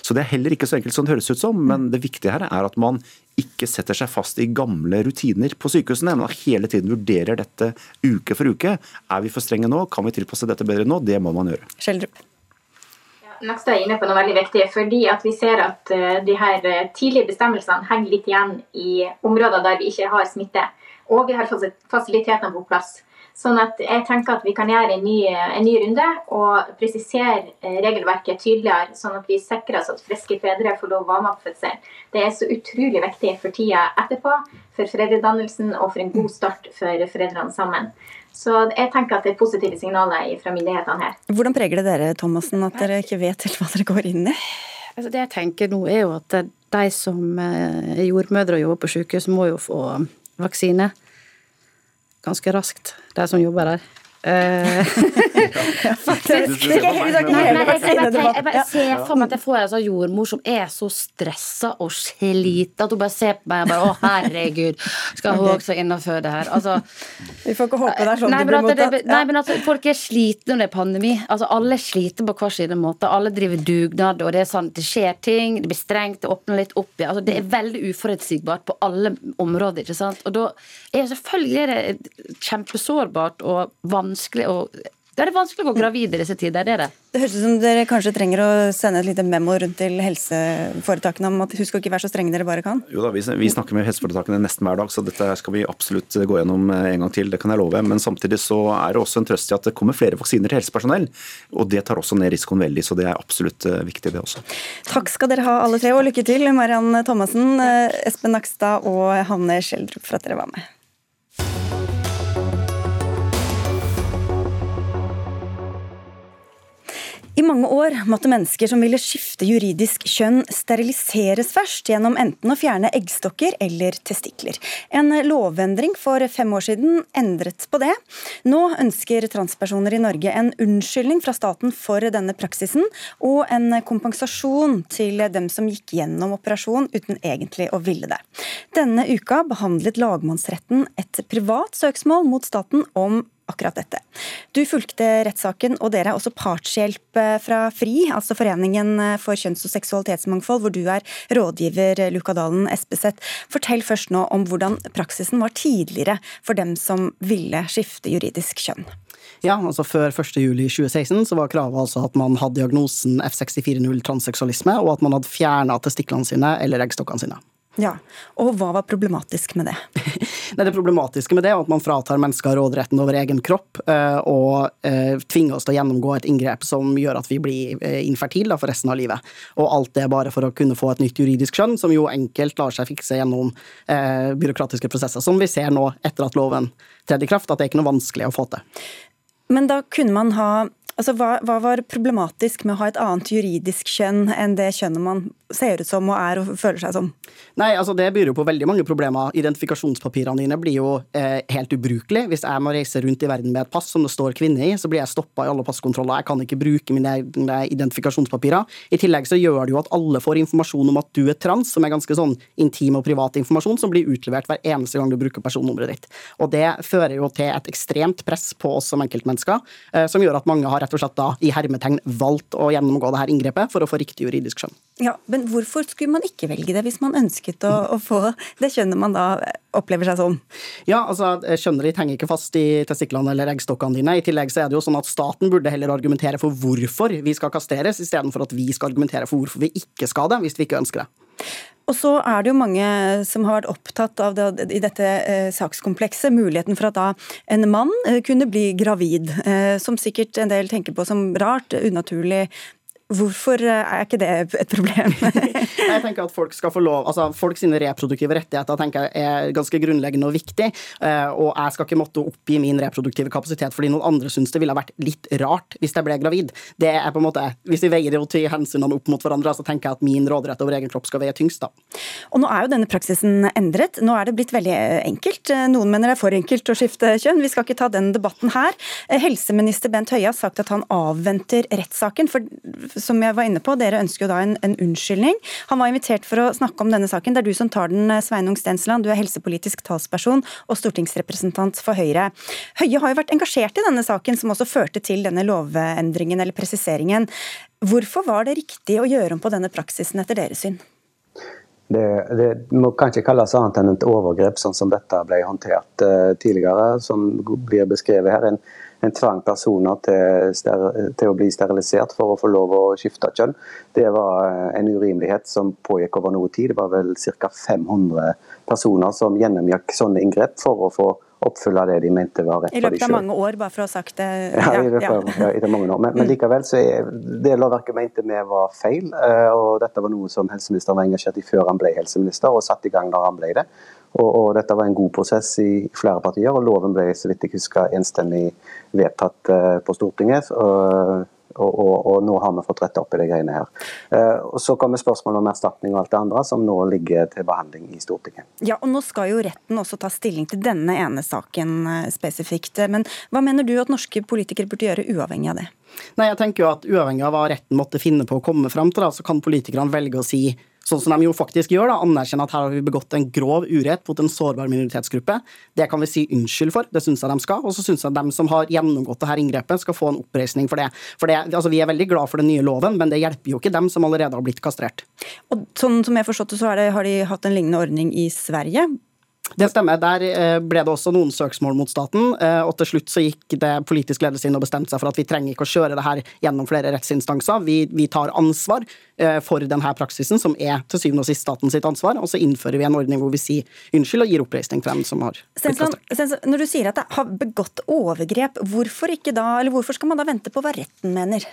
Så Det er heller ikke så enkelt som det høres ut som, men det viktige her er at man ikke setter seg fast i gamle rutiner på sykehusene, men hele tiden vurderer dette uke for uke. Er vi for strenge nå? Kan vi tilpasse dette bedre nå? Det må man gjøre. Skjeldrup. Nakstad er inne på noe veldig viktig, fordi at vi ser at uh, de her tidlige bestemmelsene henger litt igjen i områder der vi ikke har smitte. Og vi har fasilitetene på plass. Sånn at jeg tenker at vi kan gjøre en ny, en ny runde og presisere eh, regelverket tydeligere, sånn at vi sikrer oss at friske fedre får lov å være med på fødsel. Det er så utrolig viktig for tida etterpå, for foreldredannelsen og for en god start for foreldrene sammen. Så jeg tenker at det er positive signaler fra myndighetene her. Hvordan preger det dere, Thomassen, at dere ikke vet helt hva dere går inn i? Altså det jeg tenker nå er jo at de som eh, er jordmødre og jobber på sykehus, må jo få vaksine ganske raskt, de som jobber der. Uh, faktisk. Jeg bare ser for meg at jeg får en sånn jordmor som er så stressa og sliten at hun bare ser på meg og bare Å, herregud, skal hun også inn og føde her? Altså, Vi får ikke håpe det er sånn nei, blir det, nei, men altså, folk er slitne når det er pandemi. Altså, alle sliter på hver sine måter. Alle driver dugnad, og det er sånn det skjer ting, det blir strengt, det åpner litt opp igjen. Altså, det er veldig uforutsigbart på alle områder, ikke sant. Og da er selvfølgelig det kjempesårbart og vanskelig vanskelig å det er det vanskelig å gå gravid i disse tider. Det er det. Det høres ut som dere kanskje trenger å sende et lite memo rundt til helseforetakene om at husk å ikke være så strenge dere bare kan? Jo da, vi, vi, snakker med helseforetakene nesten hver dag, så dette skal vi absolutt gå gjennom eh, en gang til. Det kan jeg love. Men samtidig så er det også en trøst i at det kommer flere vaksiner til helsepersonell. Og det tar også ned risikoen veldig, så det er absolutt eh, viktig, det også. Takk skal dere ha alle tre, og lykke til, Mariann Thomassen, eh, Espen Nakstad og Hanne Schjelderup, for at dere var med. I mange år måtte mennesker som ville skifte juridisk kjønn, steriliseres først gjennom enten å fjerne eggstokker eller testikler. En lovendring for fem år siden endret på det. Nå ønsker transpersoner i Norge en unnskyldning fra staten for denne praksisen, og en kompensasjon til dem som gikk gjennom operasjon uten egentlig å ville det. Denne uka behandlet lagmannsretten et privat søksmål mot staten om akkurat dette. Du fulgte rettssaken, og dere er også partshjelp eh, fra FRI, altså Foreningen eh, for kjønns- og seksualitetsmangfold, hvor du er rådgiver, eh, Luka Dalen Espeseth. Fortell først nå om hvordan praksisen var tidligere for dem som ville skifte juridisk kjønn. Ja, altså Før 1.7.2016 så var kravet altså at man hadde diagnosen F640 transseksualisme, og at man hadde fjerna testiklene sine eller eggstokkene sine. Ja, Og hva var problematisk med det? Nei, det problematiske med det er at man fratar mennesker råderetten over egen kropp eh, og eh, tvinger oss til å gjennomgå et inngrep som gjør at vi blir eh, infertile for resten av livet. Og alt det bare for å kunne få et nytt juridisk skjønn, som jo enkelt lar seg fikse gjennom byråkratiske prosesser, som vi ser nå etter at loven tredde i kraft, at det er ikke noe vanskelig å få til. Men da kunne man ha Altså, hva, hva, var problematisk med å ha et annet juridisk kjønn enn det kjønnet man ser ut som og er og føler seg som? Nei, altså Det byr jo på veldig mange problemer. Identifikasjonspapirene dine blir jo eh, helt ubrukelige. Hvis jeg må reise rundt i verden med et pass som det står kvinne i, så blir jeg stoppa i alle passkontroller. Jeg kan ikke bruke mine egne identifikasjonspapirer. I tillegg så gjør det jo at alle får informasjon om at du er trans, som er ganske sånn intim og privat informasjon, som blir utlevert hver eneste gang du bruker personnummeret ditt. Og det fører jo til et ekstremt press på oss som enkeltmennesker, eh, som gjør at mange har rett og slett da i hermetegn valgt å gjennomgå det her inngrepet for å få riktig juridisk skjønn. Ja, Men hvorfor skulle man ikke velge det, hvis man ønsket å, å få det kjønnet man da opplever seg som? Ja, altså Kjønnet ditt henger ikke fast i testiklene eller eggstokkene dine. I tillegg så er det jo sånn at staten burde heller argumentere for hvorfor vi skal kastreres, istedenfor at vi skal argumentere for hvorfor vi ikke skal det, hvis vi ikke ønsker det. Og så er det jo mange som har vært opptatt av det, i dette eh, sakskomplekset, muligheten for at da en mann eh, kunne bli gravid, eh, som sikkert en del tenker på som rart, unaturlig, Hvorfor eh, er ikke det et problem? jeg tenker at Folk skal få lov, altså folk sine reproduktive rettigheter tenker jeg er ganske grunnleggende og viktig. Eh, og jeg skal ikke måtte oppgi min reproduktive kapasitet fordi noen andre syns det ville vært litt rart hvis jeg ble gravid. Det er på en måte, Hvis vi veier de ty hensynene opp mot hverandre, så tenker jeg at min råderett over egen kropp skal veie tyngst. da. Og Nå er jo denne praksisen endret. Nå er det blitt veldig enkelt. Noen mener det er for enkelt å skifte kjønn. Vi skal ikke ta den debatten her. Helseminister Bent Høie har sagt at han avventer rettssaken. for som jeg var inne på, dere ønsker jo da en, en, unnskyldning. Han var invitert for å snakke om denne saken. Det er du som tar den, Sveinung Stensland. Du er helsepolitisk talsperson og stortingsrepresentant for Høyre. Høie har jo vært engasjert i denne saken, som også førte til denne lovendringen eller presiseringen. Hvorfor var det riktig å gjøre om på denne praksisen etter deres syn? Det, det, må kanskje kalles annet enn et overgrep, sånn som dette ble håndtert uh, tidligere, som blir beskrevet her. En, en tvang personer til, til, å bli sterilisert for å få lov å skifte kjønn. Det var eh, en urimelighet som pågikk over noe tid. Det var vel ca. 500 personer som gjennomgikk sånne inngrep for å få oppfylle det de mente var rett for dem selv. I løpet av mange år, bare for å ha sagt det. Ja, ja, i løpet av, ja. ja mange år. Men, men, mm. likevel så er det lovverket mente vi var feil. Eh, og dette var noe som helseministeren var engasjert i før han ble helseminister, og satte i gang når han ble det. Og, og, dette var en god prosess i flere partier, og loven ble så vidt jeg husker enstemmig vedtatt uh, på Stortinget. Og, og, og, nå har vi fått retta opp i de greiene her. Uh, og Så kommer spørsmålet om erstatning og alt det andre, som nå ligger til behandling i Stortinget. Ja, og Nå skal jo retten også ta stilling til denne ene saken spesifikt. Men hva mener du at norske politikere burde gjøre uavhengig av det? Nei, jeg tenker jo at Uavhengig av hva retten måtte finne på å komme frem til, da, så kan politikerne velge å si sånn som de jo faktisk gjør, da, anerkjenne at her har vi begått en grov urett mot en sårbar minoritetsgruppe. Det kan vi si unnskyld for, det syns jeg de skal. Og så syns jeg de som har gjennomgått det her inngrepet, skal få en oppreisning for det. For det, altså, Vi er veldig glad for den nye loven, men det hjelper jo ikke dem som allerede har blitt kastrert. Og sånn som jeg forstått det, så det, har de hatt en lignende ordning i Sverige. Det stemmer. Der eh, ble det også noen søksmål mot staten. Eh, og til slutt så gikk det politisk ledelse inn og bestemte seg for at vi trenger ikke å kjøre det her gjennom flere rettsinstanser. Vi, vi tar ansvar eh, for denne praksisen, som er til syvende og sist statens sitt ansvar. Og så innfører vi en ordning hvor vi sier unnskyld og gir oppreisning til dem som har Stensland, Når du sier at det har begått overgrep, hvorfor, ikke da, eller hvorfor skal man da vente på hva retten mener?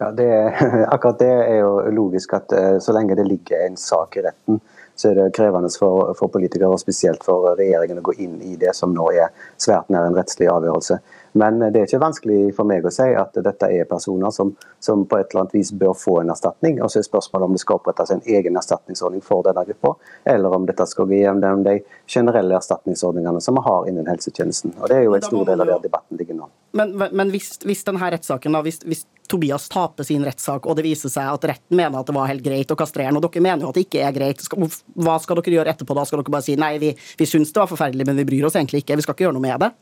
Ja, det, akkurat det er jo logisk at så lenge det ligger en sak i retten, så er det krevende for, for, politikere, og spesielt for regjeringen, å gå inn i det som nå er svært nær en rettslig avgjørelse. Men det er ikke vanskelig for meg å si at dette er personer som, som på et eller annet vis bør få en erstatning. Og så er spørsmålet om det skal opprettes en egen erstatningsordning for denne gruppa, eller om dette skal gå gjennom de generelle erstatningsordningene som vi har innen helsetjenesten. Og Det er jo en stor del av der debatten ligger nå. Men, men hvis, hvis, denne rettssaken, da, hvis, hvis Tobias taper sin rettssak, og det viser seg at retten mener at det var helt greit å kastrere ham, og dere mener jo at det ikke er greit, hva skal dere gjøre etterpå da? Skal dere bare si nei, vi, vi syns det var forferdelig, men vi bryr oss egentlig ikke, vi skal ikke gjøre noe med det?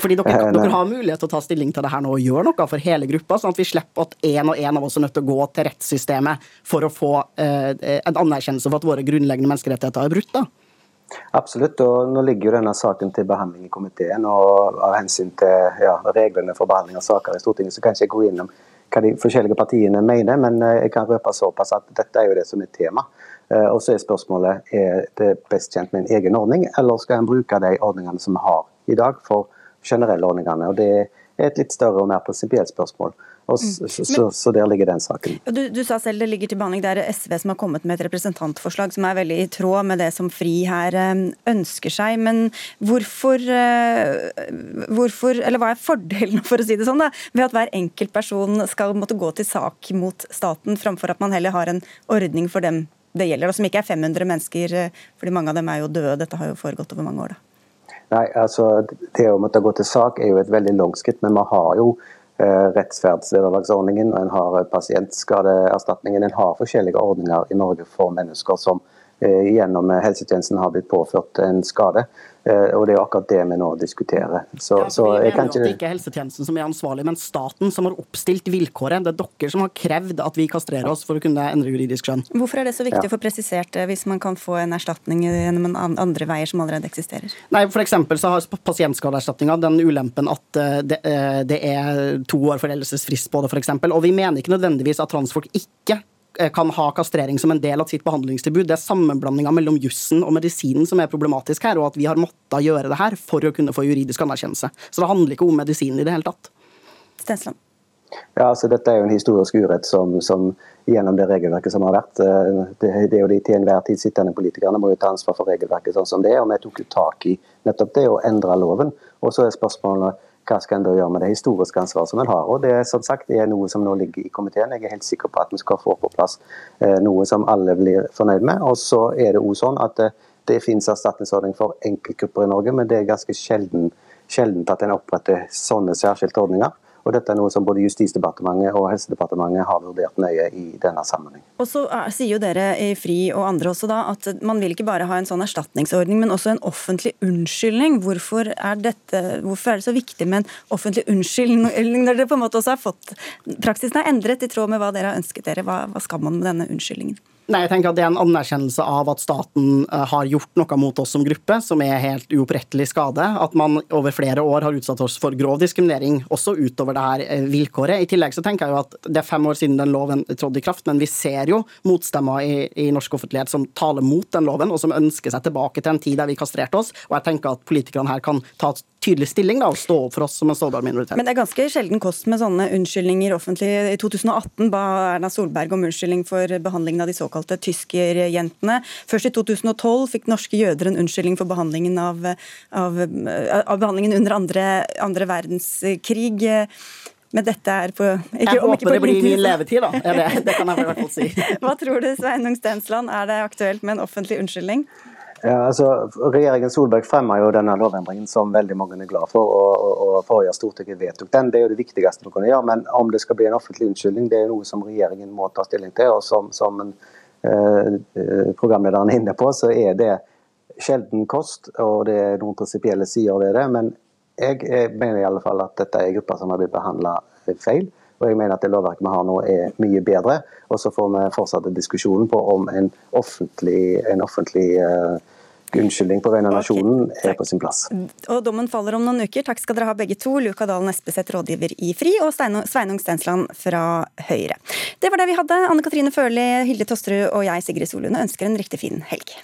Fordi dere, eh, dere, har mulighet til å ta stilling til det her nå og gjøre noe for hele gruppa, sånn at vi slipper at én og én av oss er nødt til å gå til rettssystemet for å få eh, en anerkjennelse for at våre grunnleggende menneskerettigheter er brutt. da. Absolutt, og nå ligger jo denne saken til behandling i komiteen. og Av hensyn til ja, reglene for behandling av saker i Stortinget, så kan jeg ikke gå innom hva de forskjellige partiene mener, men eh, jeg kan røpe såpass at dette er jo det som er tema. Eh, og så er spørsmålet er det best kjent med en egen ordning, eller skal en bruke de ordningene som vi har i dag for generelle ordningene. og Det er et litt større og mer prinsipielt spørsmål. Og så, så, så, der ligger den saken. Du, du, sa selv det ligger til behandling. Det er SV som har kommet med et representantforslag som er veldig i tråd med det som FRI her eh, ønsker seg. Men hvorfor, eh, hvorfor eller hva er fordelen for å si det sånn da, ved at hver enkelt person skal måtte gå til sak mot staten, framfor at man heller har en ordning for dem det gjelder, og som ikke er 500 mennesker, eh, fordi mange av dem er jo døde. Dette har jo foregått over mange år. da. Nei, altså Det å måtte gå til sak er jo et veldig langt skritt, men vi har jo eh, rettsferdsvederlagsordningen og en har pasientskadeerstatningen. En har forskjellige ordninger i Norge for mennesker som eh, gjennom helsetjenesten har blitt påført en skade. Eh, og Det er akkurat det vi nå diskuterer. Så, ja, så jeg kan ikke... Det er ikke helsetjenesten som er ansvarlig, men staten som har oppstilt vilkåret. Det er dere som har krevd at vi kastrerer oss for å kunne endre juridisk skjønn. Hvorfor er det så viktig ja. å få presisert det, hvis man kan få en erstatning gjennom andre veier som allerede eksisterer? Nei, for så har Pasientskadeerstatninga den ulempen at eh, det, eh, det er to år foreldelsesfrist på det, f.eks. Og vi mener ikke nødvendigvis at transfolk ikke Eh, kan ha kastrering som en del av sitt behandlingstilbud. Det er sammenblandinga mellom jussen og medisinen som er problematisk her, og at vi har måttet gjøre det her for å kunne få juridisk anerkjennelse. Så det handler ikke om medisinen i det hele tatt. Stensland. Ja, altså Dette er jo en historisk urett som, som, gjennom det regelverket som har vært. Eh, det, det er jo de til enhver tid sittende politikerne må jo ta ansvar for regelverket sånn som det er. og Vi tok jo tak i nettopp det å endre loven. Og så er spørsmålet hva skal en da gjøre med det historiske ansvaret som en har. Og Det som sagt, er noe som nå ligger i komiteen. Jeg er helt sikker på at vi skal få på plass eh, noe som alle blir fornøyd med. Og så er det også sånn at det, eh, det finnes erstatningsordning for enkeltgrupper i Norge, men det er ganske sjelden, sjelden at en oppretter sånne særskilte ordninger. Og dette er noe som både Justisdepartementet og Helsedepartementet har vurdert nøye i denne sammenheng. Og så sier jo dere i FRI og andre også da at man vil ikke bare ha en sånn erstatningsordning, men også en offentlig unnskyldning. Hvorfor er, dette, hvorfor er det så viktig med en offentlig unnskyldning når dere på en måte også har fått Praksisen er endret i tråd med hva dere har ønsket dere. Hva, hva skal man med denne unnskyldningen? Nei, jeg tenker at Det er en anerkjennelse av at staten eh, har gjort noe mot oss som gruppe som er helt uopprettelig skade. At man over flere år har utsatt oss for grov diskriminering, også utover det her eh, vilkåret. I tillegg så tenker jeg jo at det er fem år siden den loven trådte i kraft, men vi ser jo motstemmer i, i norsk offentlighet som taler mot den loven, og som ønsker seg tilbake til en tid der vi kastrerte oss. Og jeg tenker at politikerne her kan ta tydelig stilling da, og stå opp for oss som en sårbar minoritet. Men det er ganske sjelden kost med sånne unnskyldninger offentlig. I 2018 ba Erna Solberg om unnskyldning for behandlingen av de såkalte tyskerjentene. Først i 2012 fikk norske jøder en unnskyldning for behandlingen av, av, av behandlingen under andre, andre verdenskrig. Men dette er på ikke, Jeg håper det blir min levetid, da. Det, det kan jeg i hvert fall si. Hva tror du, Sveinung Stensland, er det aktuelt med en offentlig unnskyldning? Ja, altså, Regjeringen Solberg fremma jo denne lovendringen som veldig mange er glad for, og, og, og forrige Stortinget vedtok den. Det er jo det viktigste man kan gjøre. Men om det skal bli en offentlig unnskyldning, det er noe som regjeringen må ta stilling til. og Som, som en, eh, programlederen er inne på, så er det sjelden kost, og det er noen prinsipielle sider ved det. Men jeg, jeg mener i alle fall at dette er grupper som har blitt behandla feil. Og jeg mener at det lovverket vi har nå er mye bedre. Og så får vi fortsette diskusjonen på om en offentlig, en offentlig uh, unnskyldning på vegne av nasjonen er på sin plass. Og Dommen faller om noen uker. Takk skal dere ha begge to. Luka Dalen Espeseth, rådgiver i FRI, og Sveinung Stensland fra Høyre. Det var det vi hadde. Anne Katrine Førli, Hilde Tosterud og jeg, Sigrid Solund, ønsker en riktig fin helg.